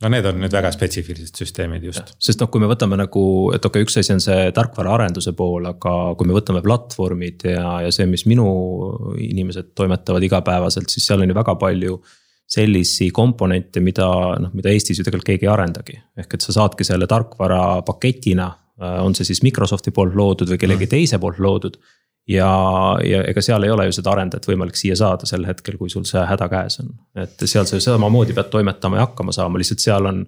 no need on nüüd väga spetsiifilised süsteemid just. sest noh, kui me võtame nagu, et okei okay,, üks asi on see tarkvaraarenduse pool, aga kui me võtame platvormid ja, ja see, mis minu inimesed toimetavad igapäevaselt, siis seal on ju väga palju sellisi komponente, mida noh, mida Eestis ju tegelikult keegi ei arendagi. ehk et sa saadki selle tarkvara paketina on see siis Microsofti poolt loodud või kellegi mm. teise poolt loodud. ja, ja ega seal ei ole ju seda arendajat võimalik siia saada sel hetkel, kui sul see häda käes on, et seal sa samamoodi pead toimetama ja hakkama saama, lihtsalt seal on.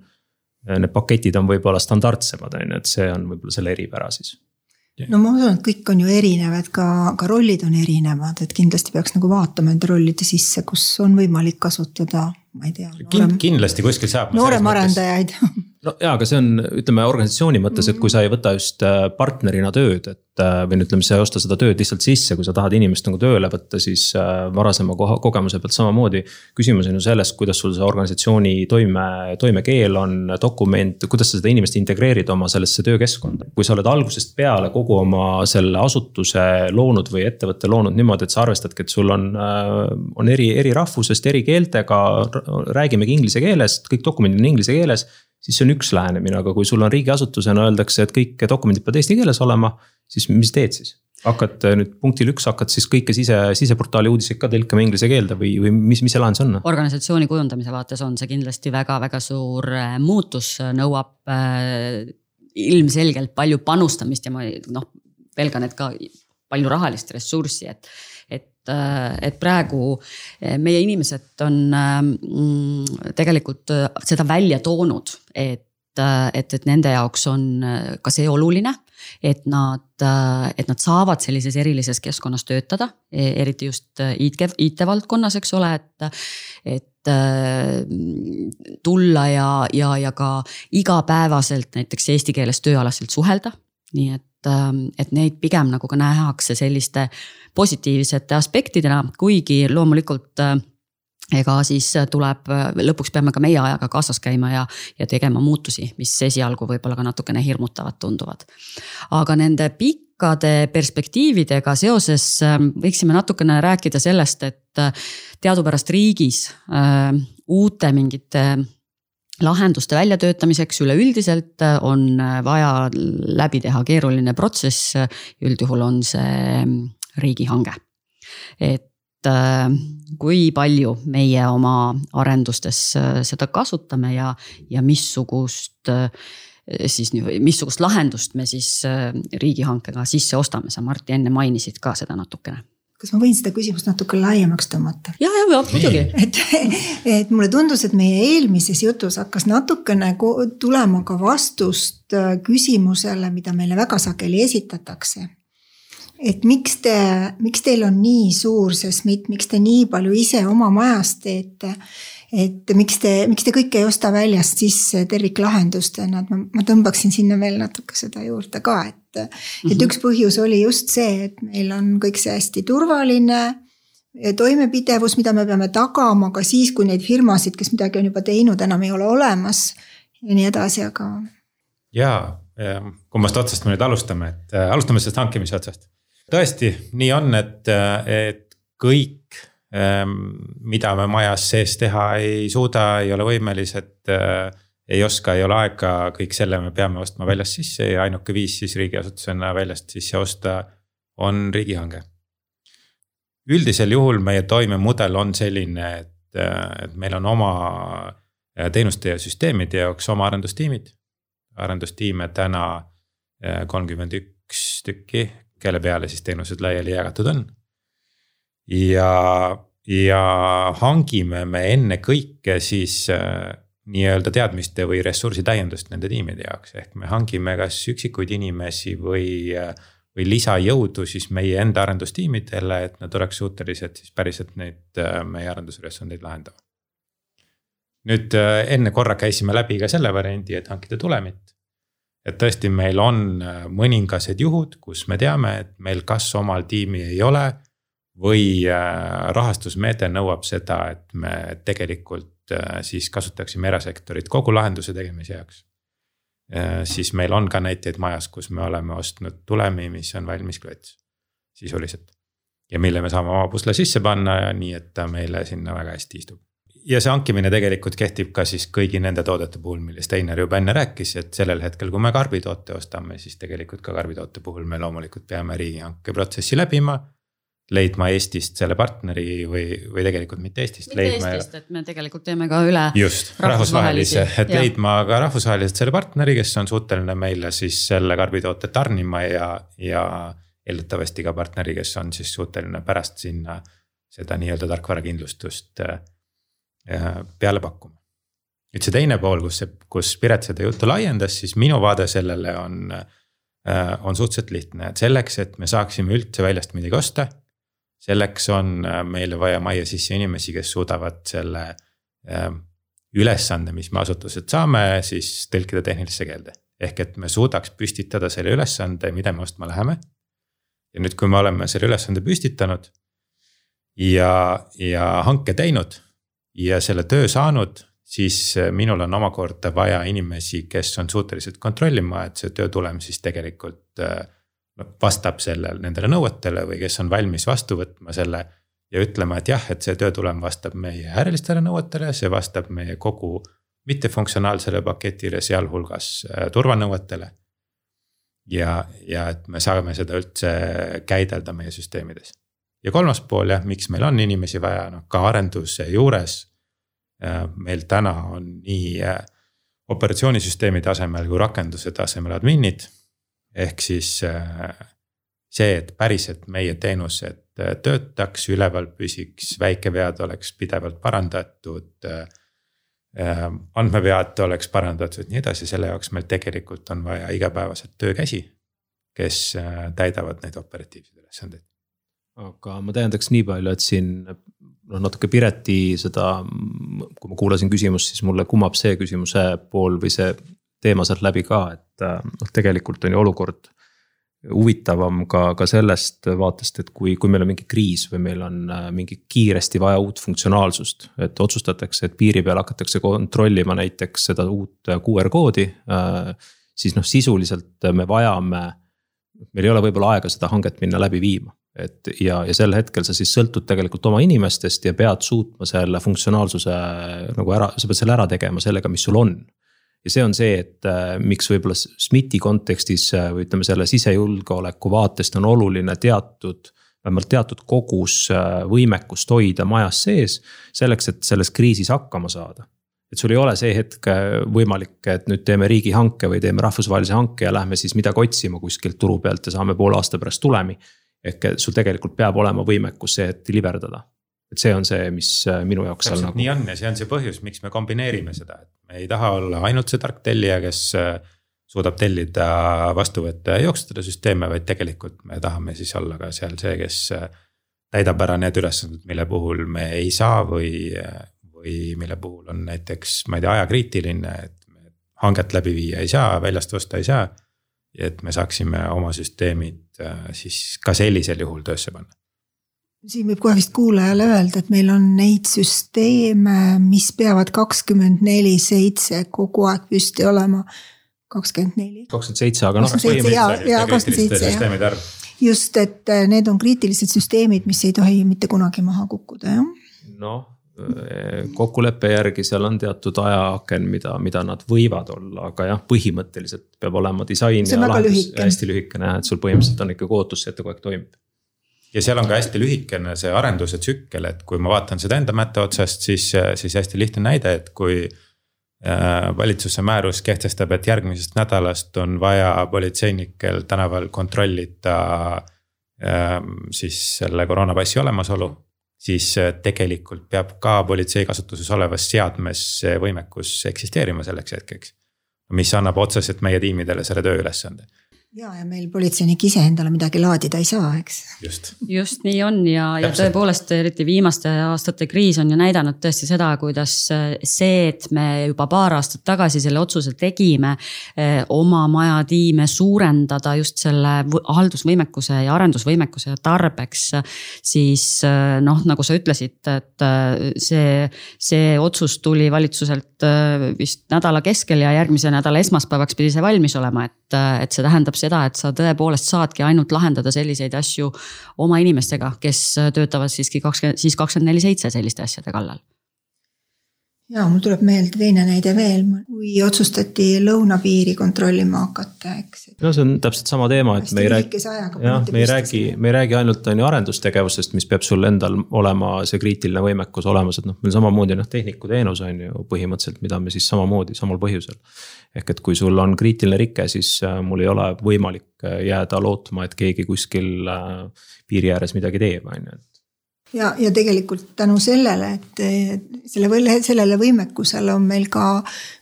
Need paketid on võib-olla standardsemad, on ju, et see on võib-olla selle eripära siis no ma usun, et kõik on ju erinevad, ka, ka rollid on erinevad, et kindlasti peaks nagu vaatama nende rollide sisse, kus on võimalik kasutada, ma ei tea. kindlasti kuskil saab. noorem arendajaid no jaa, aga see on, ütleme organisatsiooni mõttes, et kui sa ei võta just äh, partnerina tööd, et äh, või no ütleme, sa ei osta seda tööd lihtsalt sisse, kui sa tahad inimest nagu tööle võtta, siis äh, varasema kogemuse pealt samamoodi. küsimus on ju selles, kuidas sul see organisatsiooni toime, toimekeel on, dokument, kuidas sa seda inimest integreerid oma sellesse töökeskkonda. kui sa oled algusest peale kogu oma selle asutuse loonud või ettevõtte loonud niimoodi, et sa arvestadki, et sul on, on eri, eri rahvusest, eri keeltega, räägimegi inglise keeles, kõik dokumendid on inglise keeles siis see on üks lähenemine, aga kui sul on riigiasutusena öeldakse, et kõik dokumendid peavad eesti keeles olema, siis mis teed siis? hakkad äh, nüüd punktil üks, hakkad siis kõike sise, siseportaali uudiseid ka tõlkima inglise keelde või, või mis, mis see lahendus on? organisatsiooni kujundamise vaates on see kindlasti väga-väga suur äh, muutus, nõuab äh, ilmselgelt palju panustamist ja ma noh, pelgan, et ka palju rahalist ressurssi, et et, et praegu meie inimesed on mm, tegelikult seda välja toonud, et et, et nende jaoks on ka see oluline, et nad, et nad saavad sellises erilises keskkonnas töötada, e, eriti just IT, IT-valdkonnas, eks ole, et, et tulla ja, ja, ja ka igapäevaselt näiteks eesti keeles tööalaselt suhelda. nii et, et neid pigem nagu ka nähakse selliste positiivsete aspektidena, kuigi loomulikult ega siis tuleb, lõpuks peame ka meie ajaga kaasas käima ja, ja tegema muutusi, mis esialgu võib-olla ka natukene hirmutavad tunduvad. aga nende pikkade perspektiividega seoses ähm, võiksime natukene rääkida sellest, et äh, teadupärast riigis äh, uute mingite lahenduste väljatöötamiseks üleüldiselt äh, on vaja läbi teha keeruline protsess. üldjuhul on see riigihange. et Äh, kui palju meie oma arendustes äh, seda kasutame ja, ja missugust äh, siis missugust lahendust me siis riigihankega sisse ostame, sa Martti enne mainisid ka seda natukene kas ma võin seda küsimust natuke laiemaks tõmmata? ja, ja, ja muidugi. et, et mulle tundus, et meie eelmises jutus hakkas natukene tulema ka vastust küsimusele, mida meile väga sageli esitatakse et miks te, miks teil on nii suur see SMIT, miks te nii palju ise oma majas teete? et miks te, miks te kõike ei osta väljast sisse terviklahendustena, et ma, ma tõmbaksin sinna veel natuke seda juurde ka, et mm. -hmm. et mhm. üks põhjus oli just see, et meil on kõik see hästi turvaline toimepidevus, mida me peame tagama ka siis, kui neid firmasid, kes midagi on juba teinud, enam ei ole olemas ja nii edasi, aga. ja, kummast otsast me nüüd alustame, et äh, alustame sellest hankimise otsast tõesti, nii on, et, et kõik, ähm, mida me majas sees teha ei suuda, ei ole võimelised, äh, ei oska, ei ole aega, kõik selle me peame ostma väljast sisse ja ainuke viis siis riigiasutusena väljast sisse osta on riigihange. üldisel juhul meie toimemudel on selline, et, äh, et meil on oma äh, teenuste ja süsteemide jaoks oma arendustiimid. arendustiime täna kolmkümmend üks tükki, kelle peale siis teenused laiali jagatud on. ja, ja hangime me ennekõike siis äh, nii-öelda teadmiste või ressursi täiendust nende tiimide jaoks, ehk me hangime kas üksikuid inimesi või või lisajõudu siis meie enda arendustiimidele, et nad oleks suutelised siis päriselt neid meie arendusülesandeid lahendama. nüüd enne korra käisime läbi ka selle variandi, et hankida tulemit et tõesti, meil on mõningased juhud, kus me teame, et meil kas omal tiimi ei ole. või rahastusmeede nõuab seda, et me tegelikult siis kasutaksime erasektorit kogu lahenduse tegemise jaoks. siis meil on ka näiteid majas, kus me oleme ostnud tulemi, mis on valmis klõts sisuliselt. ja mille me saame oma pusle sisse panna nii, et ta meile sinna väga hästi istub ja see hankimine tegelikult kehtib ka siis kõigi nende toodete puhul, millest Einar juba enne rääkis, et sellel hetkel, kui me karbitoote ostame, siis tegelikult ka karbitoote puhul me loomulikult peame riigihanke protsessi läbima. Leidma Eestist selle partneri või, või tegelikult mitte Eestist. mitte leidma... Eestist, et me tegelikult teeme ka üle. just, rahvusvahelise, et ja. leidma ka rahvusvaheliselt selle partneri, kes on suuteline meile siis selle karbitoote tarnima ja, ja eeldatavasti ka partneri, kes on siis suuteline pärast sinna seda nii-öelda tarkvarakindlustust äh, peale pakkuma. nüüd see teine pool, kus see, kus Piret seda juttu laiendas, siis minu vaade sellele on, äh, on suhteliselt lihtne, et selleks, et me saaksime üldse väljast midagi osta. Selleks on äh, meile vaja majja sisse inimesi, kes suudavad selle äh, ülesande, mis me asutuselt saame, siis tõlkida tehnilisse keelde. ehk et me suudaks püstitada selle ülesande, mida me ostma läheme. ja nüüd, kui me oleme selle ülesande püstitanud ja, ja hanke teinud ja selle töö saanud, siis äh, minul on omakorda vaja inimesi, kes on suutelised kontrollima, et see töö tulem siis tegelikult äh, vastab sellele, nendele nõuetele või kes on valmis vastu võtma selle. ja ütlema, et jah, et see töö tulem vastab meie ärilistele nõuetele, see vastab meie kogu mittefunktsionaalsele paketile, sealhulgas äh, turvanõuetele. ja, ja et me saame seda üldse käidelda meie süsteemides ja kolmas pool jah, miks meil on inimesi vaja, noh ka arenduse juures. Äh, meil täna on nii äh, operatsioonisüsteemi tasemel kui rakenduse tasemel adminid. Ehk siis äh, see, et päriselt meie teenused töötaks, üleval püsiks, väikevead oleks pidevalt parandatud. andmevead oleks parandatud, nii edasi, selle jaoks meil tegelikult on vaja igapäevaselt töökäsi, kes täidavad neid operatiivseid ülesandeid aga ma täiendaks nii palju, et siin noh, natuke Pireti seda, kui ma kuulasin küsimust, siis mulle kumab see küsimuse pool või see teema sealt läbi ka, et noh, tegelikult on ju olukord huvitavam ka, ka sellest vaatest, et kui, kui meil on mingi kriis või meil on mingi kiiresti vaja uut funktsionaalsust. et otsustatakse, et piiri peal hakatakse kontrollima näiteks seda uut QR koodi. siis noh, sisuliselt me vajame, meil ei ole võib-olla aega seda hanget minna läbi viima et ja, ja sel hetkel sa siis sõltud tegelikult oma inimestest ja pead suutma selle funktsionaalsuse nagu ära, sa pead selle ära tegema sellega, mis sul on. Ja see on see, et äh, miks võib-olla SMIT-i kontekstis äh, või ütleme, selle sisejulgeoleku vaatest on oluline teatud vähemalt teatud kogus äh, võimekust hoida majas sees, selleks, et selles kriisis hakkama saada et sul ei ole see hetk võimalik, et nüüd teeme riigihanke või teeme rahvusvahelise hanke ja lähme siis midagi otsima kuskilt turu pealt ja saame poole aasta pärast tulemi ehk sul tegelikult peab olema võimekus see, et deliver dada. et see on see, mis minu jaoks seal nagu. nii on ja see on see põhjus, miks me kombineerime seda, et me ei taha olla ainult see tark tellija, kes äh, suudab tellida, vastu võtta ja jooksutada süsteeme, vaid tegelikult me tahame siis olla ka seal see, kes äh, täidab ära need ülesanded, mille puhul me ei saa või, või mille puhul on näiteks, ma ei tea, ajakriitiline, et hanget läbi viia ei saa, väljast osta ei saa et me saaksime oma süsteemid äh, siis ka sellisel juhul töösse panna. Siin võib kohe vist kuulajale öelda, et meil on neid süsteeme, mis peavad kakskümmend neli seitse kogu aeg püsti olema. kakskümmend neli. kakskümmend seitse, aga noh. just, et äh, need on kriitilised süsteemid, mis ei tohi mitte kunagi maha kukkuda, jah. noh kokkuleppe järgi seal on teatud ajaaken, mida, mida nad võivad olla, aga jah, põhimõtteliselt peab olema disain ja lahendus hästi lühikene, et sul põhimõtteliselt on ikkagi ootus, et ta kogu aeg toimib. Ja seal on ka hästi lühikene see arenduse tsükkel, et kui ma vaatan seda enda mätta otsast, siis, siis hästi lihtne näide, et kui äh, valitsuse määrus kehtestab, et järgmisest nädalast on vaja politseinikel tänaval kontrollida äh, siis selle koroonapassi olemasolu siis äh, tegelikult peab ka politsei kasutuses olevas seadmes see võimekus eksisteerima selleks hetkeks. mis annab otseselt meie tiimidele selle tööülesande ja, ja meil politseinik ise endale midagi laadida ei saa, eks. just, just nii on ja, ja tõepoolest eriti viimaste aastate kriis on ju näidanud tõesti seda, kuidas see, et me juba paar aastat tagasi selle otsuse tegime eh, oma maja tiime suurendada just selle haldusvõimekuse ja arendusvõimekuse tarbeks. siis eh, noh, nagu sa ütlesid, et see, see otsus tuli valitsuselt vist nädala keskel ja järgmise nädala esmaspäevaks pidi see valmis olema, et, et see tähendab seda, et sa tõepoolest saadki ainult lahendada selliseid asju oma inimestega, kes töötavad siiski kakskümmend, siis kakskümmend neli seitse selliste asjade kallal ja mul tuleb meelde teine näide veel, kui otsustati lõunapiiri kontrollima hakata, eks. no see on täpselt sama teema, et me ei räägi, jah, me ei räägi, me ei räägi ainult on ju arendustegevusest, mis peab sul endal olema see kriitiline võimekus olemas, et noh, meil samamoodi noh, tehnikuteenus on ju põhimõtteliselt, mida me siis samamoodi samal põhjusel. ehk et kui sul on kriitiline rike, siis äh, mul ei ole võimalik äh, jääda lootma, et keegi kuskil äh, piiri ääres midagi teeb, on ju, et ja, ja tegelikult tänu sellele, et selle, sellele võimekusele on meil ka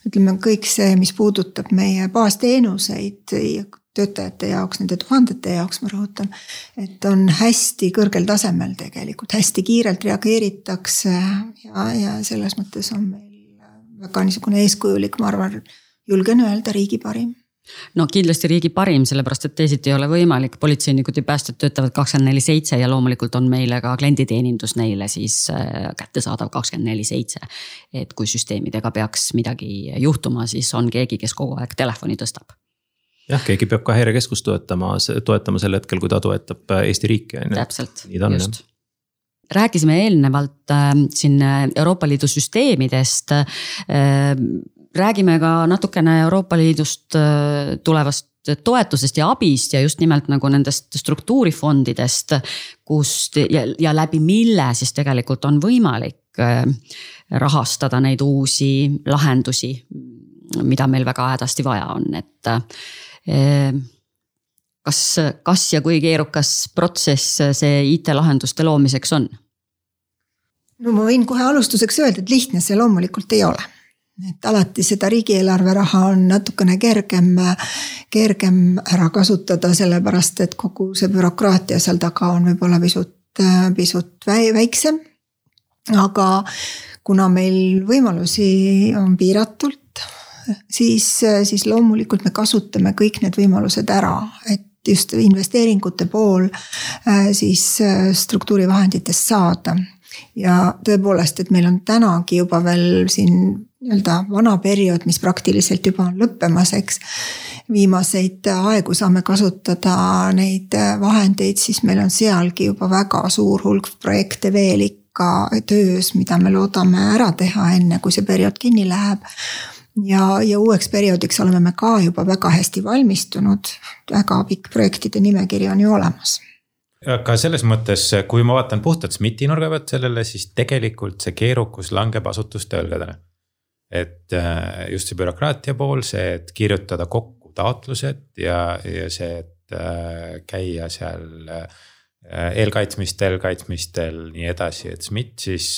ütleme, kõik see, mis puudutab meie baasteenuseid töötajate jaoks, nende tuhandete jaoks, ma rõhutan. et on hästi kõrgel tasemel tegelikult, hästi kiirelt reageeritakse ja, ja selles mõttes on meil väga niisugune eeskujulik, ma arvan, julgen öelda, riigi parim no kindlasti riigi parim, sellepärast et teisiti ei ole võimalik, politseinikud ja päästjad töötavad kakskümmend neli seitse ja loomulikult on meile ka klienditeenindus neile siis äh, kättesaadav kakskümmend neli seitse. et kui süsteemidega peaks midagi juhtuma, siis on keegi, kes kogu aeg telefoni tõstab. Jah, keegi peab ka häirekeskust toetama, toetama sel hetkel, kui ta toetab äh, Eesti riiki on ju. täpselt, just. Rääkisime eelnevalt äh, siin Euroopa Liidu süsteemidest. Äh, räägime ka natukene Euroopa Liidust äh, tulevast toetusest ja abist ja just nimelt nagu nendest struktuurifondidest, kust ja, ja läbi mille siis tegelikult on võimalik äh, rahastada neid uusi lahendusi, mida meil väga hädasti vaja on, et. Äh, kas, kas ja kui keerukas protsess see IT-lahenduste loomiseks on? no ma võin kohe alustuseks öelda, et lihtne see loomulikult ei ole et alati seda riigieelarve raha on natukene kergem, kergem ära kasutada, sellepärast et kogu see bürokraatia seal taga on võib-olla pisut, pisut väiksem. aga kuna meil võimalusi on piiratult, siis, siis loomulikult me kasutame kõik need võimalused ära, et just investeeringute pool siis struktuurivahenditest saada ja tõepoolest, et meil on tänagi juba veel siin nii-öelda vana periood, mis praktiliselt juba on lõppemas, eks. viimaseid aegu saame kasutada neid vahendeid, siis meil on sealgi juba väga suur hulk projekte veel ikka töös, mida me loodame ära teha, enne kui see periood kinni läheb ja, ja uueks perioodiks oleme me ka juba väga hästi valmistunud. väga pikk projektide nimekiri on ju olemas aga selles mõttes, kui ma vaatan puhtalt SMIT-i nurga pealt sellele, siis tegelikult see keerukus langeb asutuste õlgadele et äh, just see bürokraatia pool, see, et kirjutada kokku taotlused ja, ja see, et äh, käia seal äh, eelkaitsmistel, kaitsmistel, nii edasi, et SMIT siis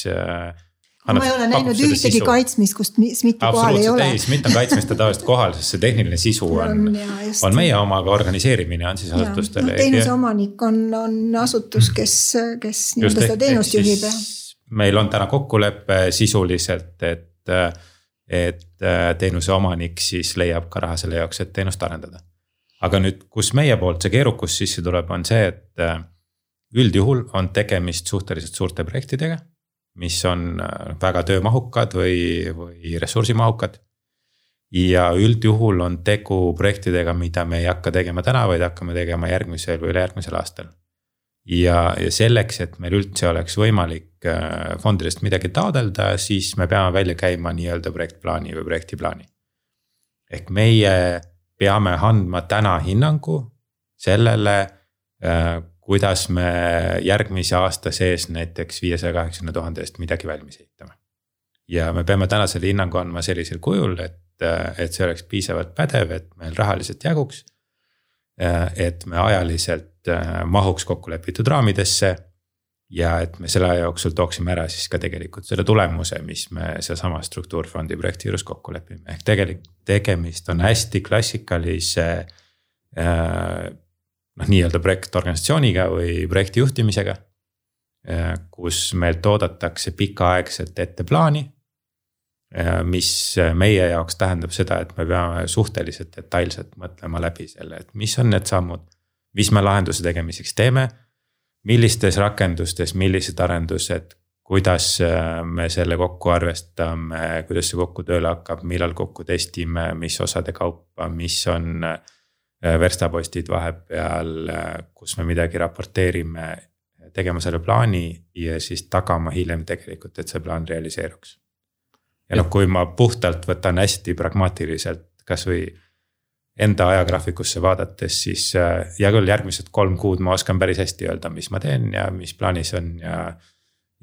ma ei ole näinud ühtegi sisu. kaitsmist, kus SMIT-i kohal ei ole. SMIT on kaitsmiste tavaliselt kohal, sest see tehniline sisu on, on, on meie oma, aga organiseerimine on siis asutustele. No, teenuse omanik on, on asutus, kes, kes nii-öelda seda teenust juhib ja. meil on täna kokkulepe sisuliselt, et et äh, teenuse omanik siis leiab ka raha selle jaoks, et teenust arendada. aga nüüd, kus meie poolt see keerukus sisse tuleb, on see, et äh, üldjuhul on tegemist suhteliselt suurte projektidega. mis on äh, väga töömahukad või, või ressursimahukad. ja üldjuhul on tegu projektidega, mida me ei hakka tegema täna, vaid hakkame tegema järgmisel või ülejärgmisel aastal ja, ja selleks, et meil üldse oleks võimalik äh, fondidest midagi taodelda, siis me peame välja käima nii-öelda projektplaani või projektiplaani. ehk meie peame andma täna hinnangu sellele, äh, kuidas me järgmise aasta sees näiteks viiesaja kaheksakümne tuhande eest midagi valmis ehitame. ja me peame täna selle hinnangu andma sellisel kujul, et, äh, et see oleks piisavalt pädev, et meil rahaliselt jaguks. Et me ajaliselt Äh, mahuks kokkulepitud raamidesse. ja et me selle aja jooksul tooksime ära siis ka tegelikult selle tulemuse, mis me seesama struktuurfondi projekti juures kokku lepime, ehk tegelikult tegemist on hästi klassikalise äh,. noh, nii-öelda projektorganisatsiooniga või projekti juhtimisega äh,. kus meilt oodatakse pikaaegset ette plaani äh, mis meie jaoks tähendab seda, et me peame suhteliselt detailselt mõtlema läbi selle, et mis on need sammud mis me lahenduse tegemiseks teeme. millistes rakendustes, millised arendused, kuidas äh, me selle kokku arvestame, kuidas see kokku tööle hakkab, millal kokku testime, mis osade kaupa, mis on äh, verstapostid vahepeal, äh, kus me midagi raporteerime. tegema selle plaani ja siis tagama hiljem tegelikult, et see plaan realiseeruks. Ja noh, kui ma puhtalt võtan hästi pragmaatiliselt kasvõi enda ajagraafikusse vaadates, siis äh, hea küll, järgmised kolm kuud ma oskan päris hästi öelda, mis ma teen ja mis plaanis on ja.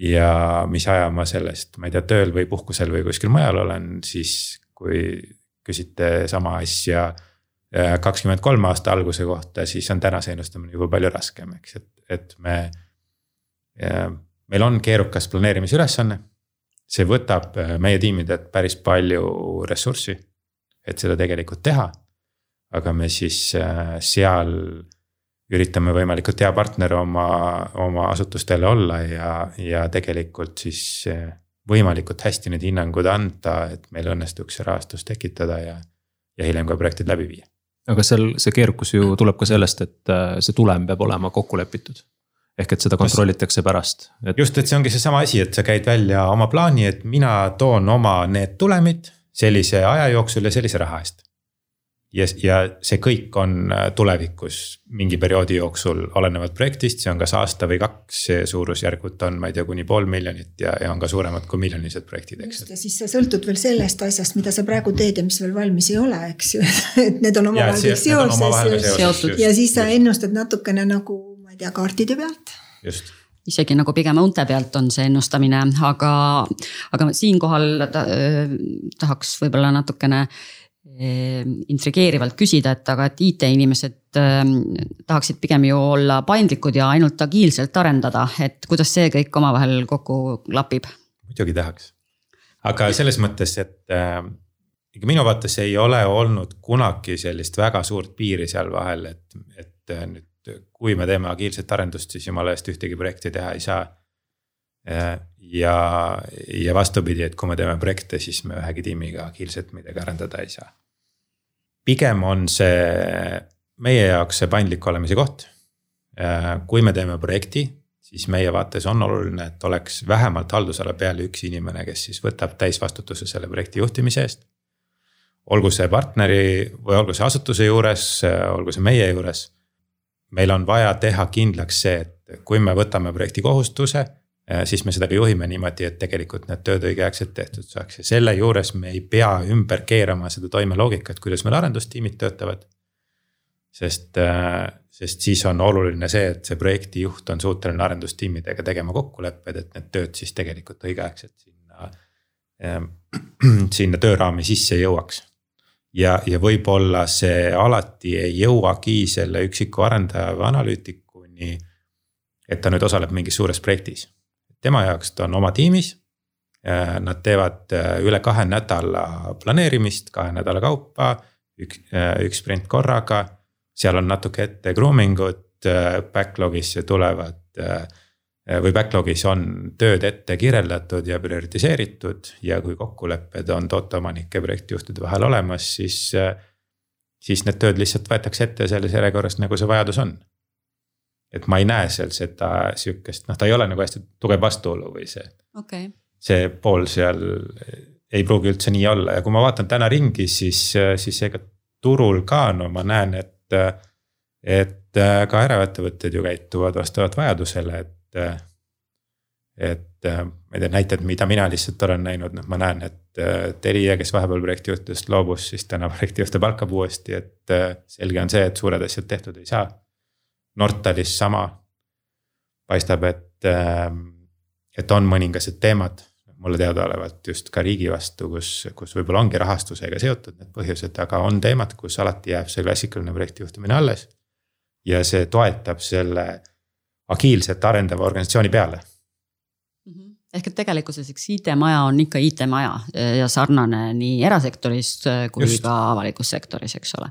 ja mis aja ma sellest, ma ei tea, tööl või puhkusel või kuskil mujal olen, siis kui küsite sama asja äh, kakskümmend kolm aasta alguse kohta, siis on tänase ennustamine juba palju raskem, eks, et, et me. meil on keerukas planeerimisülesanne. See võtab äh, meie tiimidelt päris palju ressurssi, et seda tegelikult teha aga me siis äh, seal üritame võimalikult hea partner oma, oma asutustele olla ja, ja tegelikult siis äh, võimalikult hästi need hinnangud anda, et meil õnnestuks see rahastus tekitada ja, ja hiljem ka projektid läbi viia. aga seal see keerukus ju tuleb ka sellest, et see tulem peab olema kokku lepitud ehk et seda kontrollitakse pärast. Et.... just, et see ongi seesama asi, et sa käid välja oma plaani, et mina toon oma need tulemid sellise aja jooksul ja sellise raha eest. Ja, ja see kõik on äh, tulevikus mingi perioodi jooksul, olenevalt projektist, see on kas aasta või kaks, see suurusjärgud on, ma ei tea, kuni pool miljonit ja, ja on ka suuremad kui miljonilised projektid, eks. ja siis sa sõltud veel sellest asjast, mida sa praegu teed ja mis veel valmis ei ole, eks ju. Et need on omavahel kõik seoses, seoses ja siis sa ennustad natukene nagu, ma ei tea, kaartide pealt. just isegi nagu pigem õunte pealt on see ennustamine, aga, aga siinkohal ta, tahaks võib-olla natukene intrigeerivalt küsida, et aga, et IT-inimesed ähm, tahaksid pigem ju olla paindlikud ja ainult agiilselt arendada, et kuidas see kõik omavahel kokku klapib? muidugi tahaks, aga selles mõttes, et äh, minu vaates ei ole olnud kunagi sellist väga suurt piiri seal vahel, et, et äh, nüüd kui me teeme agiilset arendust, siis jumala eest ühtegi projekti teha ei saa. Äh, ja, ja vastupidi, et kui me teeme projekte, siis me ühegi tiimiga agiilselt midagi arendada ei saa. pigem on see meie jaoks see paindlik olemise koht. Äh, kui me teeme projekti, siis meie vaates on oluline, et oleks vähemalt haldusala peal üks inimene, kes siis võtab täisvastutuse selle projekti juhtimise eest. olgu see partneri või olgu see asutuse juures, olgu see meie juures. Meil on vaja teha kindlaks see, et kui me võtame projekti kohustuse Äh, siis me seda ka juhime niimoodi, et tegelikult need tööd õigeaegselt tehtud saaks ja selle juures me ei pea ümber keerama seda toimeloogikat, kuidas meil arendustiimid töötavad. sest, äh, sest siis on oluline see, et see projektijuht on suuteline arendustiimidega tegema kokkulepped, et need tööd siis tegelikult õigeaegselt sinna, ähm, sinna tööraami sisse jõuaks. Ja, ja võib-olla see alati ei jõuagi selle üksiku arendaja või analüütikuni et ta nüüd osaleb mingis suures projektis tema jaoks ta on oma tiimis. Nad teevad äh, üle kahe nädala planeerimist kahe nädala kaupa, üks, äh, üks sprint korraga. seal on natuke ette grooming ut, äh, backlog'isse tulevad või backlog'is on tööd ette kirjeldatud ja prioritiseeritud ja kui kokkulepped on tooteomanike projektijuhtide vahel olemas, siis. siis need tööd lihtsalt võetakse ette selles järjekorras, nagu see vajadus on et ma ei näe seal seda sihukest, noh, ta ei ole nagu hästi tugev vastuolu või see okay.. see pool seal ei pruugi üldse nii olla ja kui ma vaatan täna ringi, siis, siis ega turul ka no ma näen, et. et ka eraettevõtted ju käituvad vastavalt vajadusele, et. Et ma ei tea, näited, mida mina lihtsalt olen näinud, noh, ma näen, et Telia, kes vahepeal projektijuhtidest loobus, siis täna projektijuhte palkab uuesti, et selge on see, et suured asjad tehtud ei saa Nortalis sama. paistab, et, ähm, et on mõningased teemad mulle teadaolevalt just ka riigi vastu, kus, kus võib-olla ongi rahastusega seotud need põhjused, aga on teemad, kus alati jääb see klassikaline projektijuhtimine alles. ja see toetab selle agiilselt arendava organisatsiooni peale ehk et tegelikkuses eks IT-maja on ikka IT-maja ja sarnane nii erasektoris kui Just. ka avalikus sektoris, eks ole.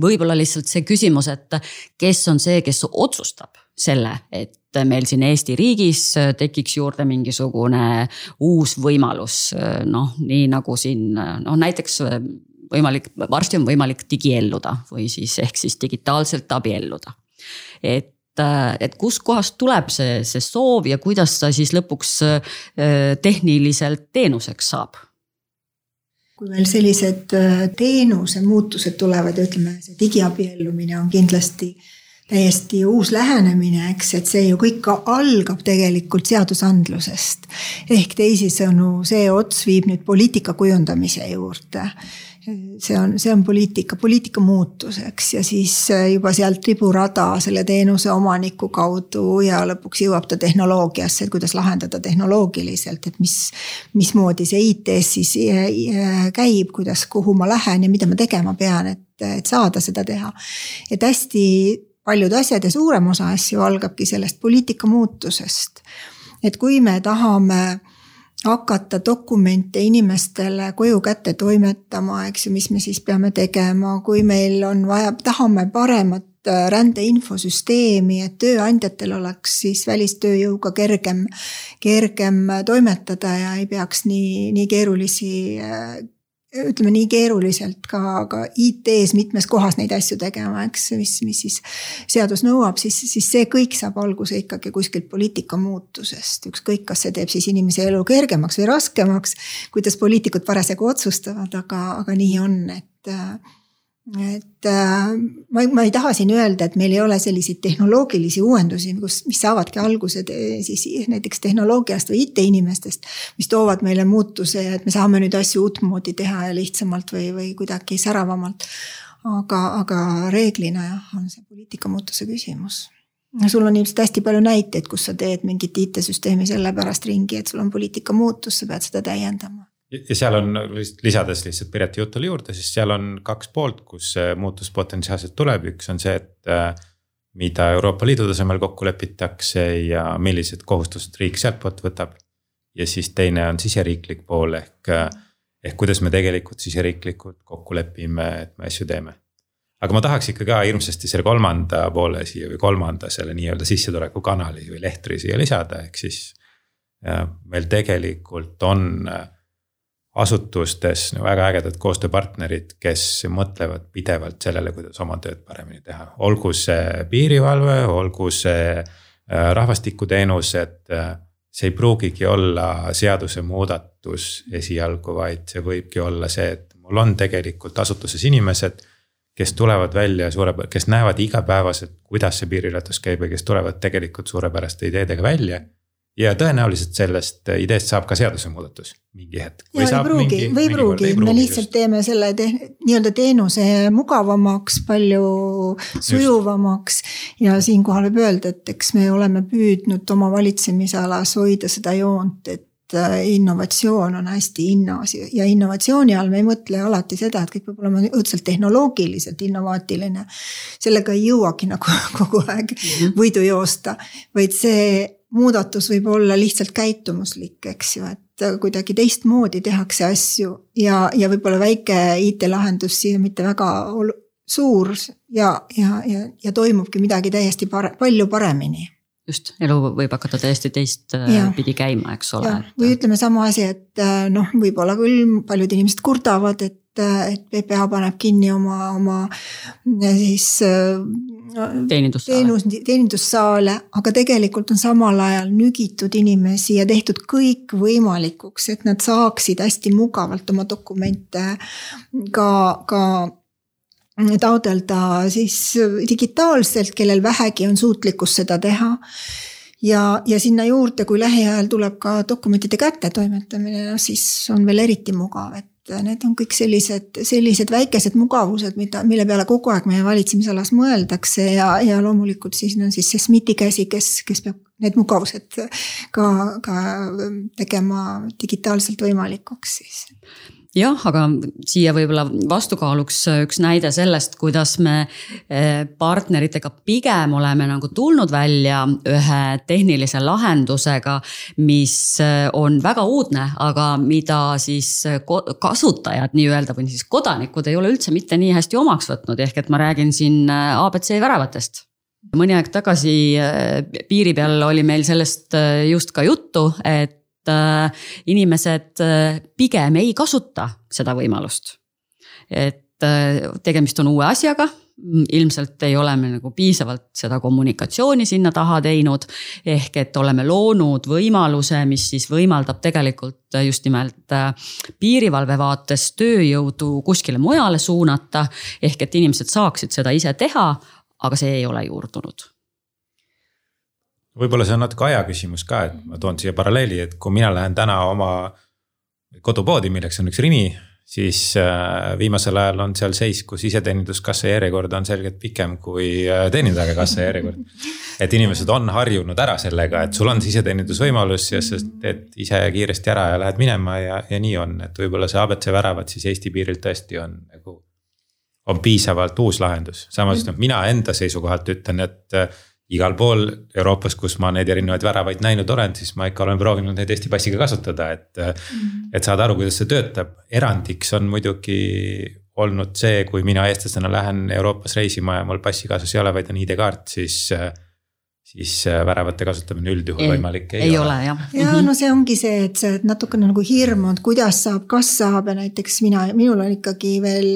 võib-olla lihtsalt see küsimus, et kes on see, kes otsustab selle, et meil siin Eesti riigis tekiks juurde mingisugune uus võimalus, noh, nii nagu siin noh, näiteks võimalik, varsti on võimalik digielluda või siis ehk siis digitaalselt abielluda. et Äh, et kustkohast tuleb see, see soov ja kuidas ta siis lõpuks äh, tehniliselt teenuseks saab? kui meil sellised äh, teenuse muutused tulevad ja ütleme, see digiabiellumine on kindlasti täiesti uus lähenemine, eks, et see ju kõik algab tegelikult seadusandlusest. ehk teisisõnu, see ots viib nüüd poliitika kujundamise juurde see on, see on poliitika, poliitika muutus, eks, ja siis äh, juba sealt riburada selle teenuse omaniku kaudu ja lõpuks jõuab ta tehnoloogiasse, et kuidas lahendada tehnoloogiliselt, et mis. mismoodi see IT-s siis äh, äh, käib, kuidas, kuhu ma lähen ja mida ma tegema pean, et, et saada seda teha. et hästi paljud asjad ja suurem osa asju algabki sellest poliitika muutusest. et kui me tahame hakata dokumente inimestele koju kätte toimetama, eks ju, mis me siis peame tegema, kui meil on vaja, tahame paremat äh, rände infosüsteemi, et tööandjatel oleks siis välistööjõuga kergem, kergem toimetada ja ei peaks nii, nii keerulisi äh, ütleme nii keeruliselt ka, ka IT-s mitmes kohas neid asju tegema, eks, mis, mis siis seadus nõuab, siis, siis see kõik saab alguse ikkagi kuskilt poliitika muutusest. ükskõik, kas see teeb siis inimese elu kergemaks või raskemaks, kuidas poliitikud parasjagu otsustavad, aga, aga nii on, et et äh, ma, ma ei taha siin öelda, et meil ei ole selliseid tehnoloogilisi uuendusi, kus, mis saavadki alguse siis näiteks tehnoloogiast või IT-inimestest. mis toovad meile muutuse ja et me saame nüüd asju uutmoodi teha ja lihtsamalt või, või kuidagi säravamalt. aga, aga reeglina jah, on see poliitika muutuse küsimus. sul on ilmselt hästi palju näiteid, kus sa teed mingit IT-süsteemi sellepärast ringi, et sul on poliitika muutus, sa pead seda täiendama ja seal on lisades lihtsalt Pireti jutule juurde, siis seal on kaks poolt, kus see muutus potentsiaalselt tuleb, üks on see, et äh, mida Euroopa Liidu tasemel kokku lepitakse ja millised kohustused riik sealtpoolt võtab. ja siis teine on siseriiklik pool ehk, ehk kuidas me tegelikult siseriiklikult kokku lepime, et me asju teeme. aga ma tahaks ikka ka hirmsasti selle kolmanda poole siia või kolmanda selle nii-öelda sissetulekukanali või lehtri siia lisada, ehk siis. meil tegelikult on asutustes väga ägedad koostööpartnerid, kes mõtlevad pidevalt sellele, kuidas oma tööd paremini teha, olgu see piirivalve, olgu see äh, rahvastikuteenused. Äh, see ei pruugigi olla seadusemuudatus esialgu, vaid see võibki olla see, et mul on tegelikult asutuses inimesed kes tulevad välja suure, kes näevad igapäevaselt, kuidas see piiriületus käib ja kes tulevad tegelikult suurepäraste ideedega välja ja tõenäoliselt sellest ideest saab ka seadusemuudatus mingi hetk. ei pruugi, või pruugi, me lihtsalt just. teeme selle te, nii-öelda teenuse mugavamaks, palju sujuvamaks. ja siinkohal võib öelda, et eks me oleme püüdnud oma valitsemisalas hoida seda joont, et äh, innovatsioon on hästi hinnas ja innovatsiooni all me ei mõtle alati seda, et kõik peab olema õudselt tehnoloogiliselt innovaatiline. sellega ei jõuagi nagu kogu aeg mhm. võidu joosta, vaid see muudatus võib olla lihtsalt käitumuslik, eks ju, et kuidagi teistmoodi tehakse asju ja, ja võib-olla väike IT-lahendus siia mitte väga suur ja, ja, ja, ja toimubki midagi täiesti pare-, palju paremini just, elu võib hakata täiesti teistpidi käima, eks ole. või ütleme sama asi, et noh, võib-olla küll paljud inimesed kurdavad, et et PPA paneb kinni oma, oma siis teenindussaale. teenus, teenindussaale, aga tegelikult on samal ajal nügitud inimesi ja tehtud kõik võimalikuks, et nad saaksid hästi mugavalt oma dokumente ka, ka taodelda siis digitaalselt, kellel vähegi on suutlikkus seda teha ja, ja sinna juurde, kui lähiajal tuleb ka dokumentide kättetoimetamine, no siis on veel eriti mugav, et need on kõik sellised, sellised väikesed mugavused, mida, mille peale kogu aeg meie valitsemisalas mõeldakse ja, ja loomulikult siis on siis see SMIT-i käsi, kes, kes peab need mugavused ka, ka tegema digitaalselt võimalikuks siis jah, aga siia võib-olla vastukaaluks üks näide sellest, kuidas me eh, partneritega pigem oleme nagu tulnud välja ühe tehnilise lahendusega, mis eh, on väga uudne, aga mida siis kasutajad nii-öelda või siis kodanikud ei ole üldse mitte nii hästi omaks võtnud, ehk et ma räägin siin abc väravatest. Mõni aeg tagasi piiri peal oli meil sellest just ka juttu, et Äh, inimesed äh, pigem ei kasuta seda võimalust. et äh, tegemist on uue asjaga, ilmselt ei ole me nagu piisavalt seda kommunikatsiooni sinna taha teinud. ehk et oleme loonud võimaluse, mis siis võimaldab tegelikult just nimelt piirivalve vaates tööjõudu kuskile mujale suunata. ehk et inimesed saaksid seda ise teha, aga see ei ole juurdunud võib-olla see on natuke aja küsimus ka, et ma toon siia paralleeli, et kui mina lähen täna oma kodupoodi, milleks on üks Rimi, siis äh, viimasel ajal on seal seis, kus iseteeninduskassa järjekord on selgelt pikem kui äh, teenindajaga kassa järjekord. et inimesed on harjunud ära sellega, et sul on see iseteenindusvõimalus ja sa teed ise kiiresti ära ja lähed minema ja, ja nii on, et võib-olla see abc väravad siis Eesti piiril tõesti on nagu. on piisavalt uus lahendus, samas noh, mina enda seisukohalt ütlen, et igal pool Euroopas, kus ma neid erinevaid väravaid näinud olen, siis ma ikka olen proovinud neid Eesti passiga kasutada, et mm. -hmm. et saada aru, kuidas see töötab, erandiks on muidugi olnud see, kui mina eestlasena lähen Euroopas reisima ja mul passi kaasas ei ole, vaid on ID-kaart, siis siis väravate kasutamine üldjuhul ei, võimalik ei, ei ole. ole jah. ja mm -hmm. no see ongi see, et sa natukene nagu hirmu, et kuidas saab, kas saab ja näiteks mina, minul on ikkagi veel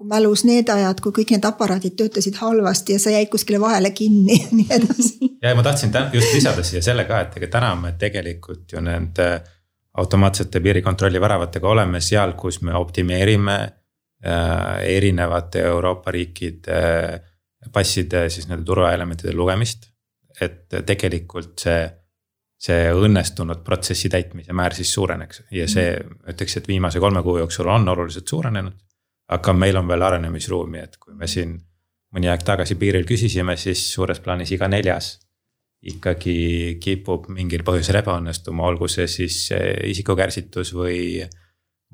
nagu mälus need ajad, kui kõik need aparaadid töötasid halvasti ja sa jäid kuskile vahele kinni ja nii edasi. ja ma tahtsin just lisada siia selle ka, et ega täna me tegelikult ju nende automaatsete piirikontrolli väravatega oleme seal, kus me optimeerime äh, erinevate Euroopa riikide äh, passide siis nende turvaelementide lugemist. et tegelikult see, see õnnestunud protsessi täitmise määr siis suureneks ja see ütleks, et viimase kolme kuu jooksul on oluliselt suurenenud aga meil on veel arenemisruumi, et kui me siin mõni aeg tagasi piiril küsisime, siis suures plaanis iga neljas ikkagi kipub mingil põhjusel ebaõnnestuma, olgu see siis isikukäsitus või,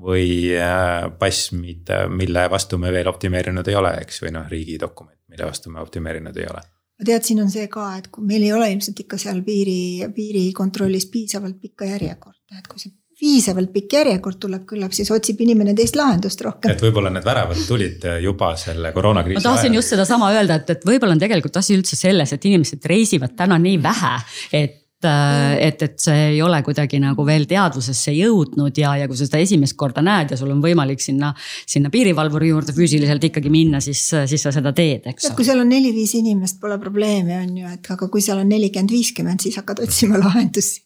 või äh, pass, mida, mille vastu me veel optimeerinud ei ole, eks, või noh, riigi dokument, mille vastu me optimeerinud ei ole. Tead, siin on see ka, et kui meil ei ole ilmselt ikka seal piiri, piirikontrollis piisavalt pikka järjekorda, et kui see piisavalt pikk järjekord tuleb, küllap siis otsib inimene teist lahendust rohkem. et võib-olla need väravad tulid juba selle koroonakriisi ajal. ma tahtsin just sedasama öelda, et, et võib-olla on tegelikult asi üldse selles, et inimesed reisivad täna nii vähe, et et, et see ei ole kuidagi nagu veel teadvusesse jõudnud ja, ja kui sa seda esimest korda näed ja sul on võimalik sinna, sinna piirivalvuri juurde füüsiliselt ikkagi minna, siis, siis sa seda teed, eks. kui seal on neli-viis inimest, pole probleemi, on ju, et aga kui seal on nelikümmend, viiskümmend, siis hakkad otsima lahendusi.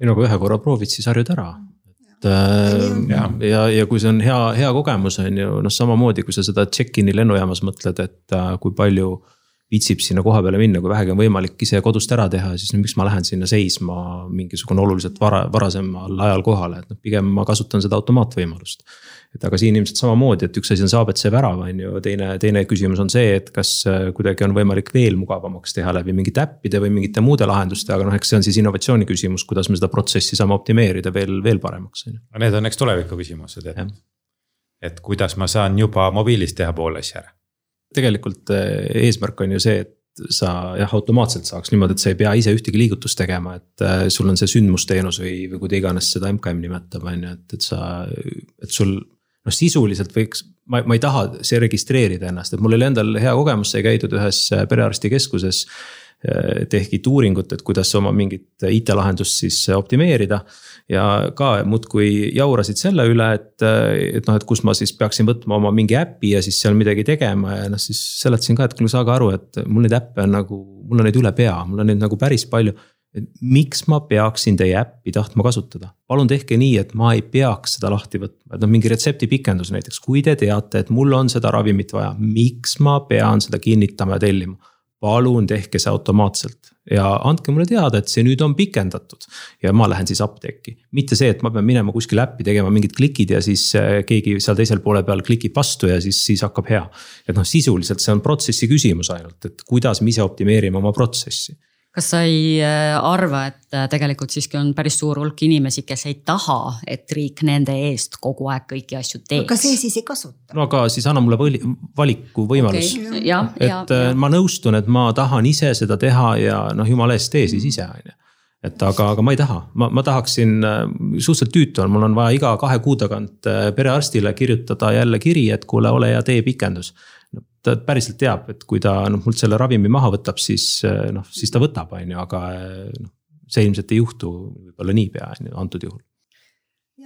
ei no kui ühe korra proovid, siis harjud ära et äh, ja, ja, ja kui see on hea, hea kogemus, on ju, noh, samamoodi kui sa seda check-in'i lennujaamas mõtled, et äh, kui palju viitsib sinna koha peale minna, kui vähegi on võimalik ise kodust ära teha, siis no miks ma lähen sinna seisma mingisugune oluliselt vara, varasemal ajal kohale, et noh, pigem ma kasutan seda automaatvõimalust. et aga siin ilmselt samamoodi, et üks asi on saabetse värav, on ju, teine, teine küsimus on see, et kas äh, kuidagi on võimalik veel mugavamaks teha läbi mingite äppide või mingite muude lahenduste, aga noh, eks see on siis innovatsiooni küsimus, kuidas me seda protsessi saame optimeerida veel, veel paremaks, on ju. Need on eks tuleviku küsimused, et, et kuidas ma saan juba mobiilis teha pool asja ära tegelikult eh, eesmärk on ju see, et sa jah, automaatselt saaks niimoodi, et sa ei pea ise ühtegi liigutust tegema, et äh, sul on see sündmusteenus või, või kuidas iganes seda MKM nimetab, on ju, et, et sa, et sul. noh, sisuliselt võiks, ma, ma ei taha see registreerida ennast, et mul oli endal hea kogemus, sai käidud ühes perearstikeskuses äh, tehti uuringut, et kuidas oma mingit IT-lahendust siis optimeerida. Ja ka muudkui jaurasid selle üle, et, et noh, et kus ma siis peaksin võtma oma mingi äpi ja siis seal midagi tegema ja noh, siis seletasin ka, et kuule, saage aru, et mul neid äppe on nagu, mul on neid üle pea, mul on neid nagu päris palju. et miks ma peaksin teie äppi tahtma kasutada, palun tehke nii, et ma ei peaks seda lahti võtma, et noh, mingi retsepti pikendus näiteks, kui te teate, et mul on seda ravimit vaja, miks ma pean seda kinnitama ja tellima palun tehke see automaatselt ja andke mulle teada, et see nüüd on pikendatud. ja ma lähen siis apteeki, mitte see, et ma pean minema kuskile äppi tegema mingid klikid ja siis äh, keegi seal teisel poole peal klikib vastu ja siis, siis hakkab hea. et noh, sisuliselt see on protsessi küsimus ainult, et kuidas me ise optimeerime oma protsessi kas sa ei äh, arva, et äh, tegelikult siiski on päris suur hulk inimesi, kes ei taha, et riik nende eest kogu aeg kõiki asju teeks? aga see siis ei kasuta. no aga siis anna mulle valikuvõimalus. Okay.. et ja, äh, ja. ma nõustun, et ma tahan ise seda teha ja noh, jumala eest tee siis ise, on ju. Et aga, aga ma ei taha, ma, ma tahaksin, suhteliselt tüütu on, mul on vaja iga kahe kuu tagant perearstile kirjutada jälle kiri, et kuule, ole hea, tee pikendus ta päriselt teab, et kui ta noh, mult selle ravimi maha võtab, siis noh, siis ta võtab, on ju, aga noh. see ilmselt ei juhtu võib-olla niipea, on ju, antud juhul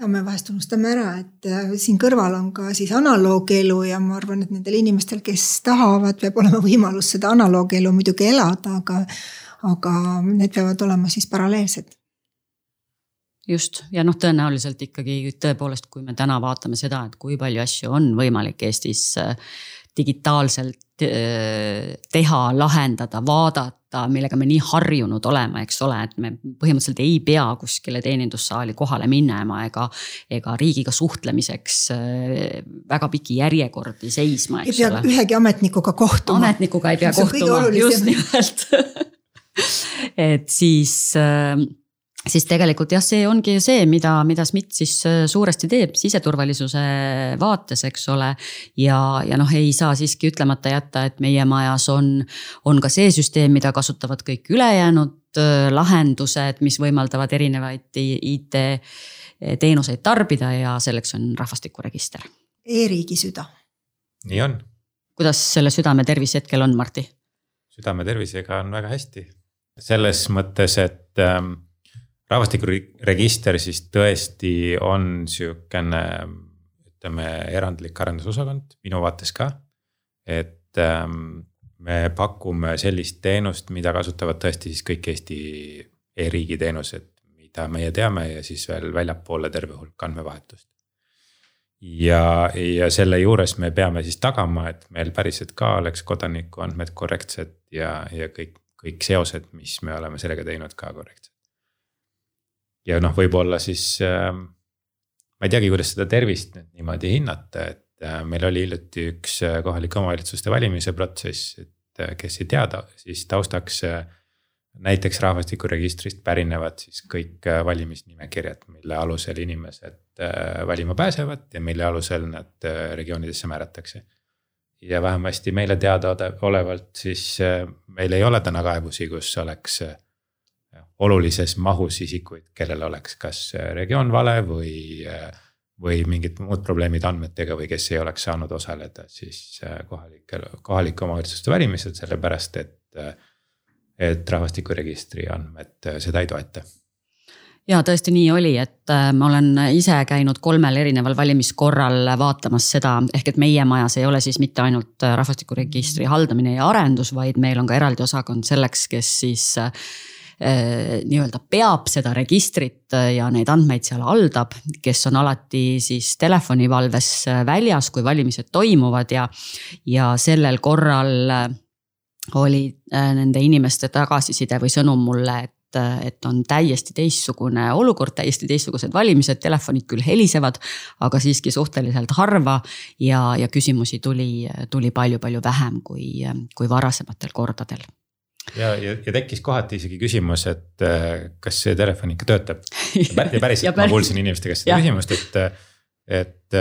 ja me vahest unustame ära, et äh, siin kõrval on ka siis analoogelu ja ma arvan, et nendel inimestel, kes tahavad, peab olema võimalus seda analoogelu muidugi elada, aga, aga need peavad olema siis paralleelsed just ja noh, tõenäoliselt ikkagi tõepoolest, kui me täna vaatame seda, et kui palju asju on võimalik Eestis äh, digitaalselt teha, lahendada, vaadata, millega me nii harjunud oleme, eks ole, et me põhimõtteliselt ei pea kuskile teenindussaali kohale minema ega, ega riigiga suhtlemiseks väga pikki järjekordi seisma. ei pea ole. ühegi ametnikuga kohtuma. ametnikuga ei pea kohtuma, just nimelt et siis siis tegelikult jah, see ongi see, mida, mida SMIT siis äh, suuresti teeb siseturvalisuse vaates, eks ole. ja, ja noh, ei saa siiski ütlemata jätta, et meie majas on, on ka see süsteem, mida kasutavad kõik ülejäänud äh, lahendused, mis võimaldavad erinevaid IT teenuseid tarbida ja selleks on rahvastikuregister e. e-riigi süda. nii on. kuidas selle südame tervis hetkel on, Martti? südame tervisega on väga hästi, selles mõttes, et ähm, rahvastikuregister siis tõesti on sihukene, ütleme erandlik arendusosakond minu vaates ka. et ähm, me pakume sellist teenust, mida kasutavad tõesti siis kõik Eesti e-riigi teenused, mida meie teame ja siis veel väljapoole terve hulk andmevahetust. ja, ja selle juures me peame siis tagama, et meil päriselt ka oleks kodanikuandmed korrektsed ja, ja kõik, kõik seosed, mis me oleme sellega teinud ka korrektsed ja noh, võib-olla siis äh, ma ei teagi, kuidas seda tervist nüüd niimoodi hinnata, et äh, meil oli hiljuti üks äh, kohalike omavalitsuste valimise protsess, et äh, kes ei tea, siis taustaks äh, näiteks rahvastikuregistrist pärinevad siis kõik äh, valimisnimekirjad, mille alusel inimesed äh, valima pääsevad ja mille alusel nad regioonidesse määratakse. ja vähemasti meile teadaolevalt siis meil ei ole täna kaebusi, kus oleks olulises mahus isikuid, kellel oleks kas regioon vale või või mingid muud probleemid andmetega või kes ei oleks saanud osaleda siis kohalikel, kohalike omavalitsuste valimisel, sellepärast et et rahvastikuregistri andmed seda ei toeta. Ja tõesti nii oli, et äh, ma olen ise käinud kolmel erineval valimiskorral vaatamas seda, ehk et meie majas ei ole siis mitte ainult äh, rahvastikuregistri haldamine ja arendus, vaid meil on ka eraldi osakond selleks, kes siis äh, nii-öelda peab seda registrit ja neid andmeid seal haldab, kes on alati siis telefonivalves väljas, kui valimised toimuvad ja, ja sellel korral oli äh, nende inimeste tagasiside või sõnum mulle, et äh, et on täiesti teistsugune olukord, täiesti teistsugused valimised, telefonid küll helisevad, aga siiski suhteliselt harva. ja, ja küsimusi tuli, tuli palju-palju vähem kui, kui varasematel kordadel. Ja, ja, ja tekkis kohati isegi küsimus, et äh, kas see telefon ikka töötab. ja päriselt ma kuulsin inimeste käest seda küsimust, et, et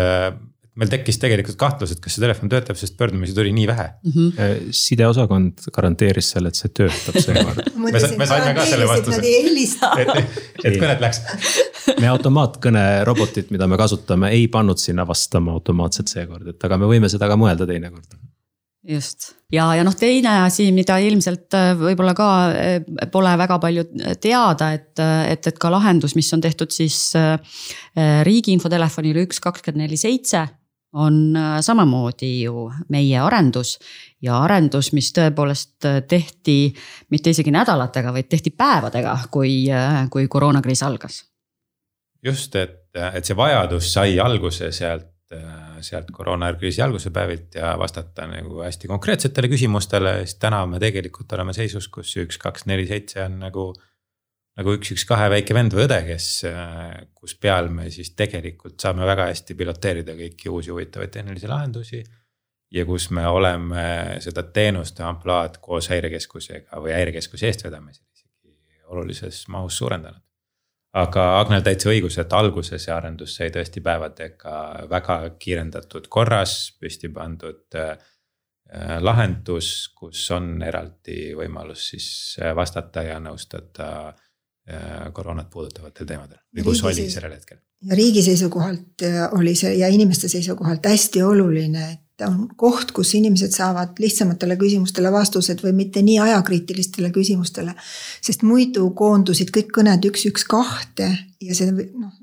meil tekkis tegelikult kahtlus, et kas see telefon töötab, sest pöördumisi tuli nii vähe mm. -hmm. sideosakond garanteeris selle, et see töötab seekord me, me saime ka selle vastuse. et, et kõnet läks me automaatkõne robotit, mida me kasutame, ei pannud sinna vastama automaatselt seekord, et aga me võime seda ka mõelda teinekord just ja, ja noh, teine asi, mida ilmselt äh, võib-olla ka äh, pole väga palju teada, et, et, et ka lahendus, mis on tehtud siis riigi infotelefonile üks kakskümmend neli seitse on äh, samamoodi ju meie arendus ja arendus, mis tõepoolest äh, tehti mitte isegi nädalatega, vaid tehti päevadega, kui, äh, kui koroonakriis algas. just, et, et see vajadus sai alguse sealt, sealt koroonakriisi alguse päevilt ja vastata nagu hästi konkreetsetele küsimustele, siis täna me tegelikult oleme seisus, kus üks, kaks, neli, seitse on nagu nagu üks, üks, kahe väike vend või õde, kes, kus peal me siis tegelikult saame väga hästi piloteerida kõiki uusi huvitavaid tehnilisi lahendusi. ja kus me oleme seda teenuste ampluaad koos häirekeskusega või häirekeskuse eestvedamisel isegi olulises mahus suurendanud. Aga Agnel täitsa õigus, et alguses see arendus sai tõesti päevadega väga kiirendatud korras püsti pandud äh, lahendus, kus on eraldi võimalus siis vastata ja nõustada Äh, koroonat puudutavatel teemadel või kus oli sellel hetkel? ja riigi seisukohalt äh, oli see ja inimeste seisukohalt hästi oluline, et on koht, kus inimesed saavad lihtsamatele küsimustele vastused või mitte nii ajakriitilistele küsimustele. sest muidu koondusid kõik kõned üks, üks, kahte ja see noh,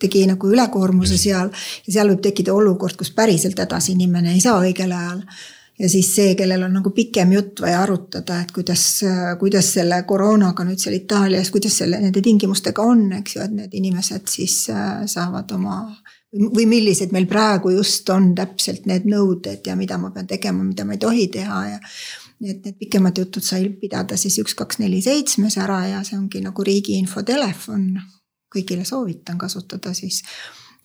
tegi nagu ülekoormuse seal ja seal võib tekkida olukord, kus päriselt hädas inimene ei saa õigel ajal ja siis see, kellel on nagu pikem jutt vaja arutada, et kuidas, kuidas selle koroonaga nüüd seal Itaalias, kuidas selle, nende tingimustega on, eks ju, et need inimesed siis äh, saavad oma. Või millised meil praegu just on täpselt need nõuded ja mida ma pean tegema, mida ma ei tohi teha ja. nii et need pikemad jutud sai pidada siis üks, kaks, neli, seitsmes ära ja see ongi nagu riigi infotelefon. kõigile soovitan kasutada siis,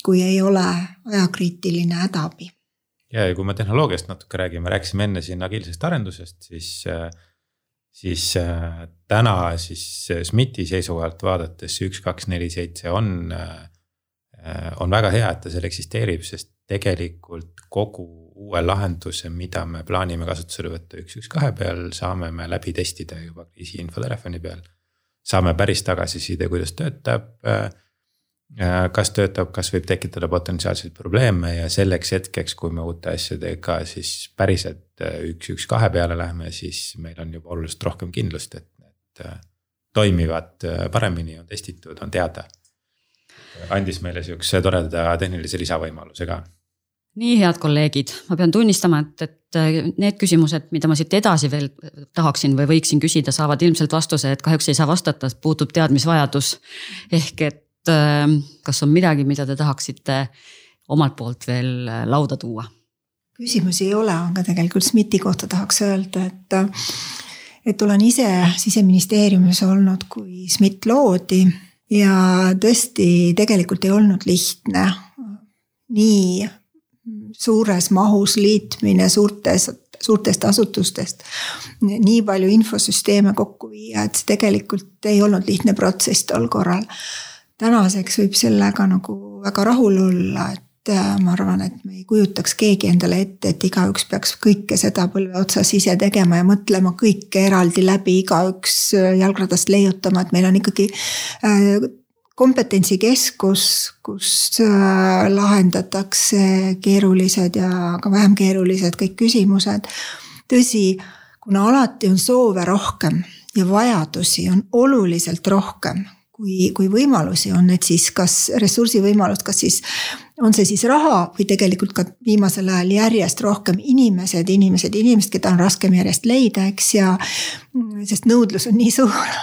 kui ei ole ajakriitiline hädaabi ja, ja kui me tehnoloogiast natuke räägime, rääkisime enne siin agiilsest arendusest, siis, siis äh, täna siis SMIT-i seisukohalt vaadates üks, kaks, neli, seitse on, äh, on väga hea, et ta seal eksisteerib, sest tegelikult kogu uue lahenduse, mida me plaanime kasutusele võtta üks, üks, kahe peal, saame me läbi testida juba kriisi infotelefoni peal. saame päris tagasiside, kuidas töötab äh, kas töötab, kas võib tekitada potentsiaalseid probleeme ja selleks hetkeks, kui me uute asjadega siis päriselt äh, üks, üks, kahe peale läheme, siis meil on juba oluliselt rohkem kindlust, et need äh, toimivad äh, paremini, on testitud, on teada. Andis meile sihukese toreda tehnilise lisavõimaluse ka nii, head kolleegid, ma pean tunnistama, et, et need küsimused, mida ma siit edasi veel tahaksin või võiksin küsida, saavad ilmselt vastuse, et kahjuks ei saa vastata, puudub teadmisvajadus. ehk et Ähm, kas on midagi, mida te tahaksite omalt poolt veel äh, lauda tuua? küsimusi ei ole, aga tegelikult SMIT-i kohta tahaks öelda, et, et olen ise siseministeeriumis olnud, kui SMIT loodi ja tõesti tegelikult ei olnud lihtne nii suures mahus liitmine suurtes suurtest asutustest nii palju infosüsteeme kokku viia, et see tegelikult ei olnud lihtne protsess tol korral. tänaseks võib sellega nagu väga rahul olla, et äh, ma arvan, et me ei kujutaks keegi endale ette, et igaüks peaks kõike seda põlve otsas ise tegema ja mõtlema kõike eraldi läbi, igaüks äh, jalgratast leiutama, et meil on ikkagi äh, kompetentsikeskus, kus lahendatakse keerulised ja ka vähem keerulised kõik küsimused. tõsi, kuna alati on soove rohkem ja vajadusi on oluliselt rohkem kui, kui võimalusi on, et siis kas ressursivõimalust, kas siis on see siis raha või tegelikult ka viimasel ajal järjest rohkem inimesed, inimesed, inimesed, keda on raskem järjest leida, eks ja. sest nõudlus on nii suur,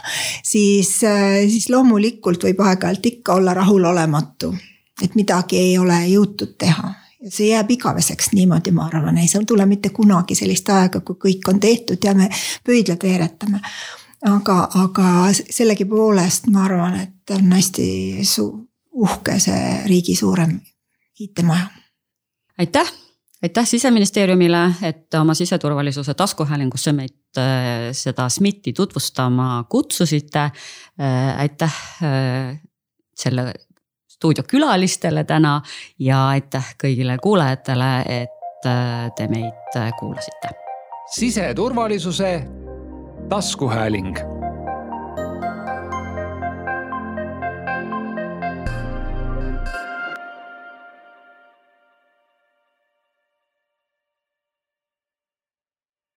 siis, siis loomulikult võib aeg-ajalt ikka olla rahulolematu. et midagi ei ole jõutud teha ja see jääb igaveseks niimoodi, ma arvan, ei tule mitte kunagi sellist aega, kui kõik on tehtud ja me pöidlad veeretame aga, aga sellegipoolest ma arvan, et on hästi su-, uhke see riigi suurem IT-maja. aitäh, aitäh siseministeeriumile, et oma siseturvalisuse taskuhäälingusse meid äh, seda SMIT-i tutvustama kutsusite. Äh, aitäh äh, selle stuudio külalistele täna ja aitäh kõigile kuulajatele, et te meid kuulasite. siseturvalisuse taskuhääling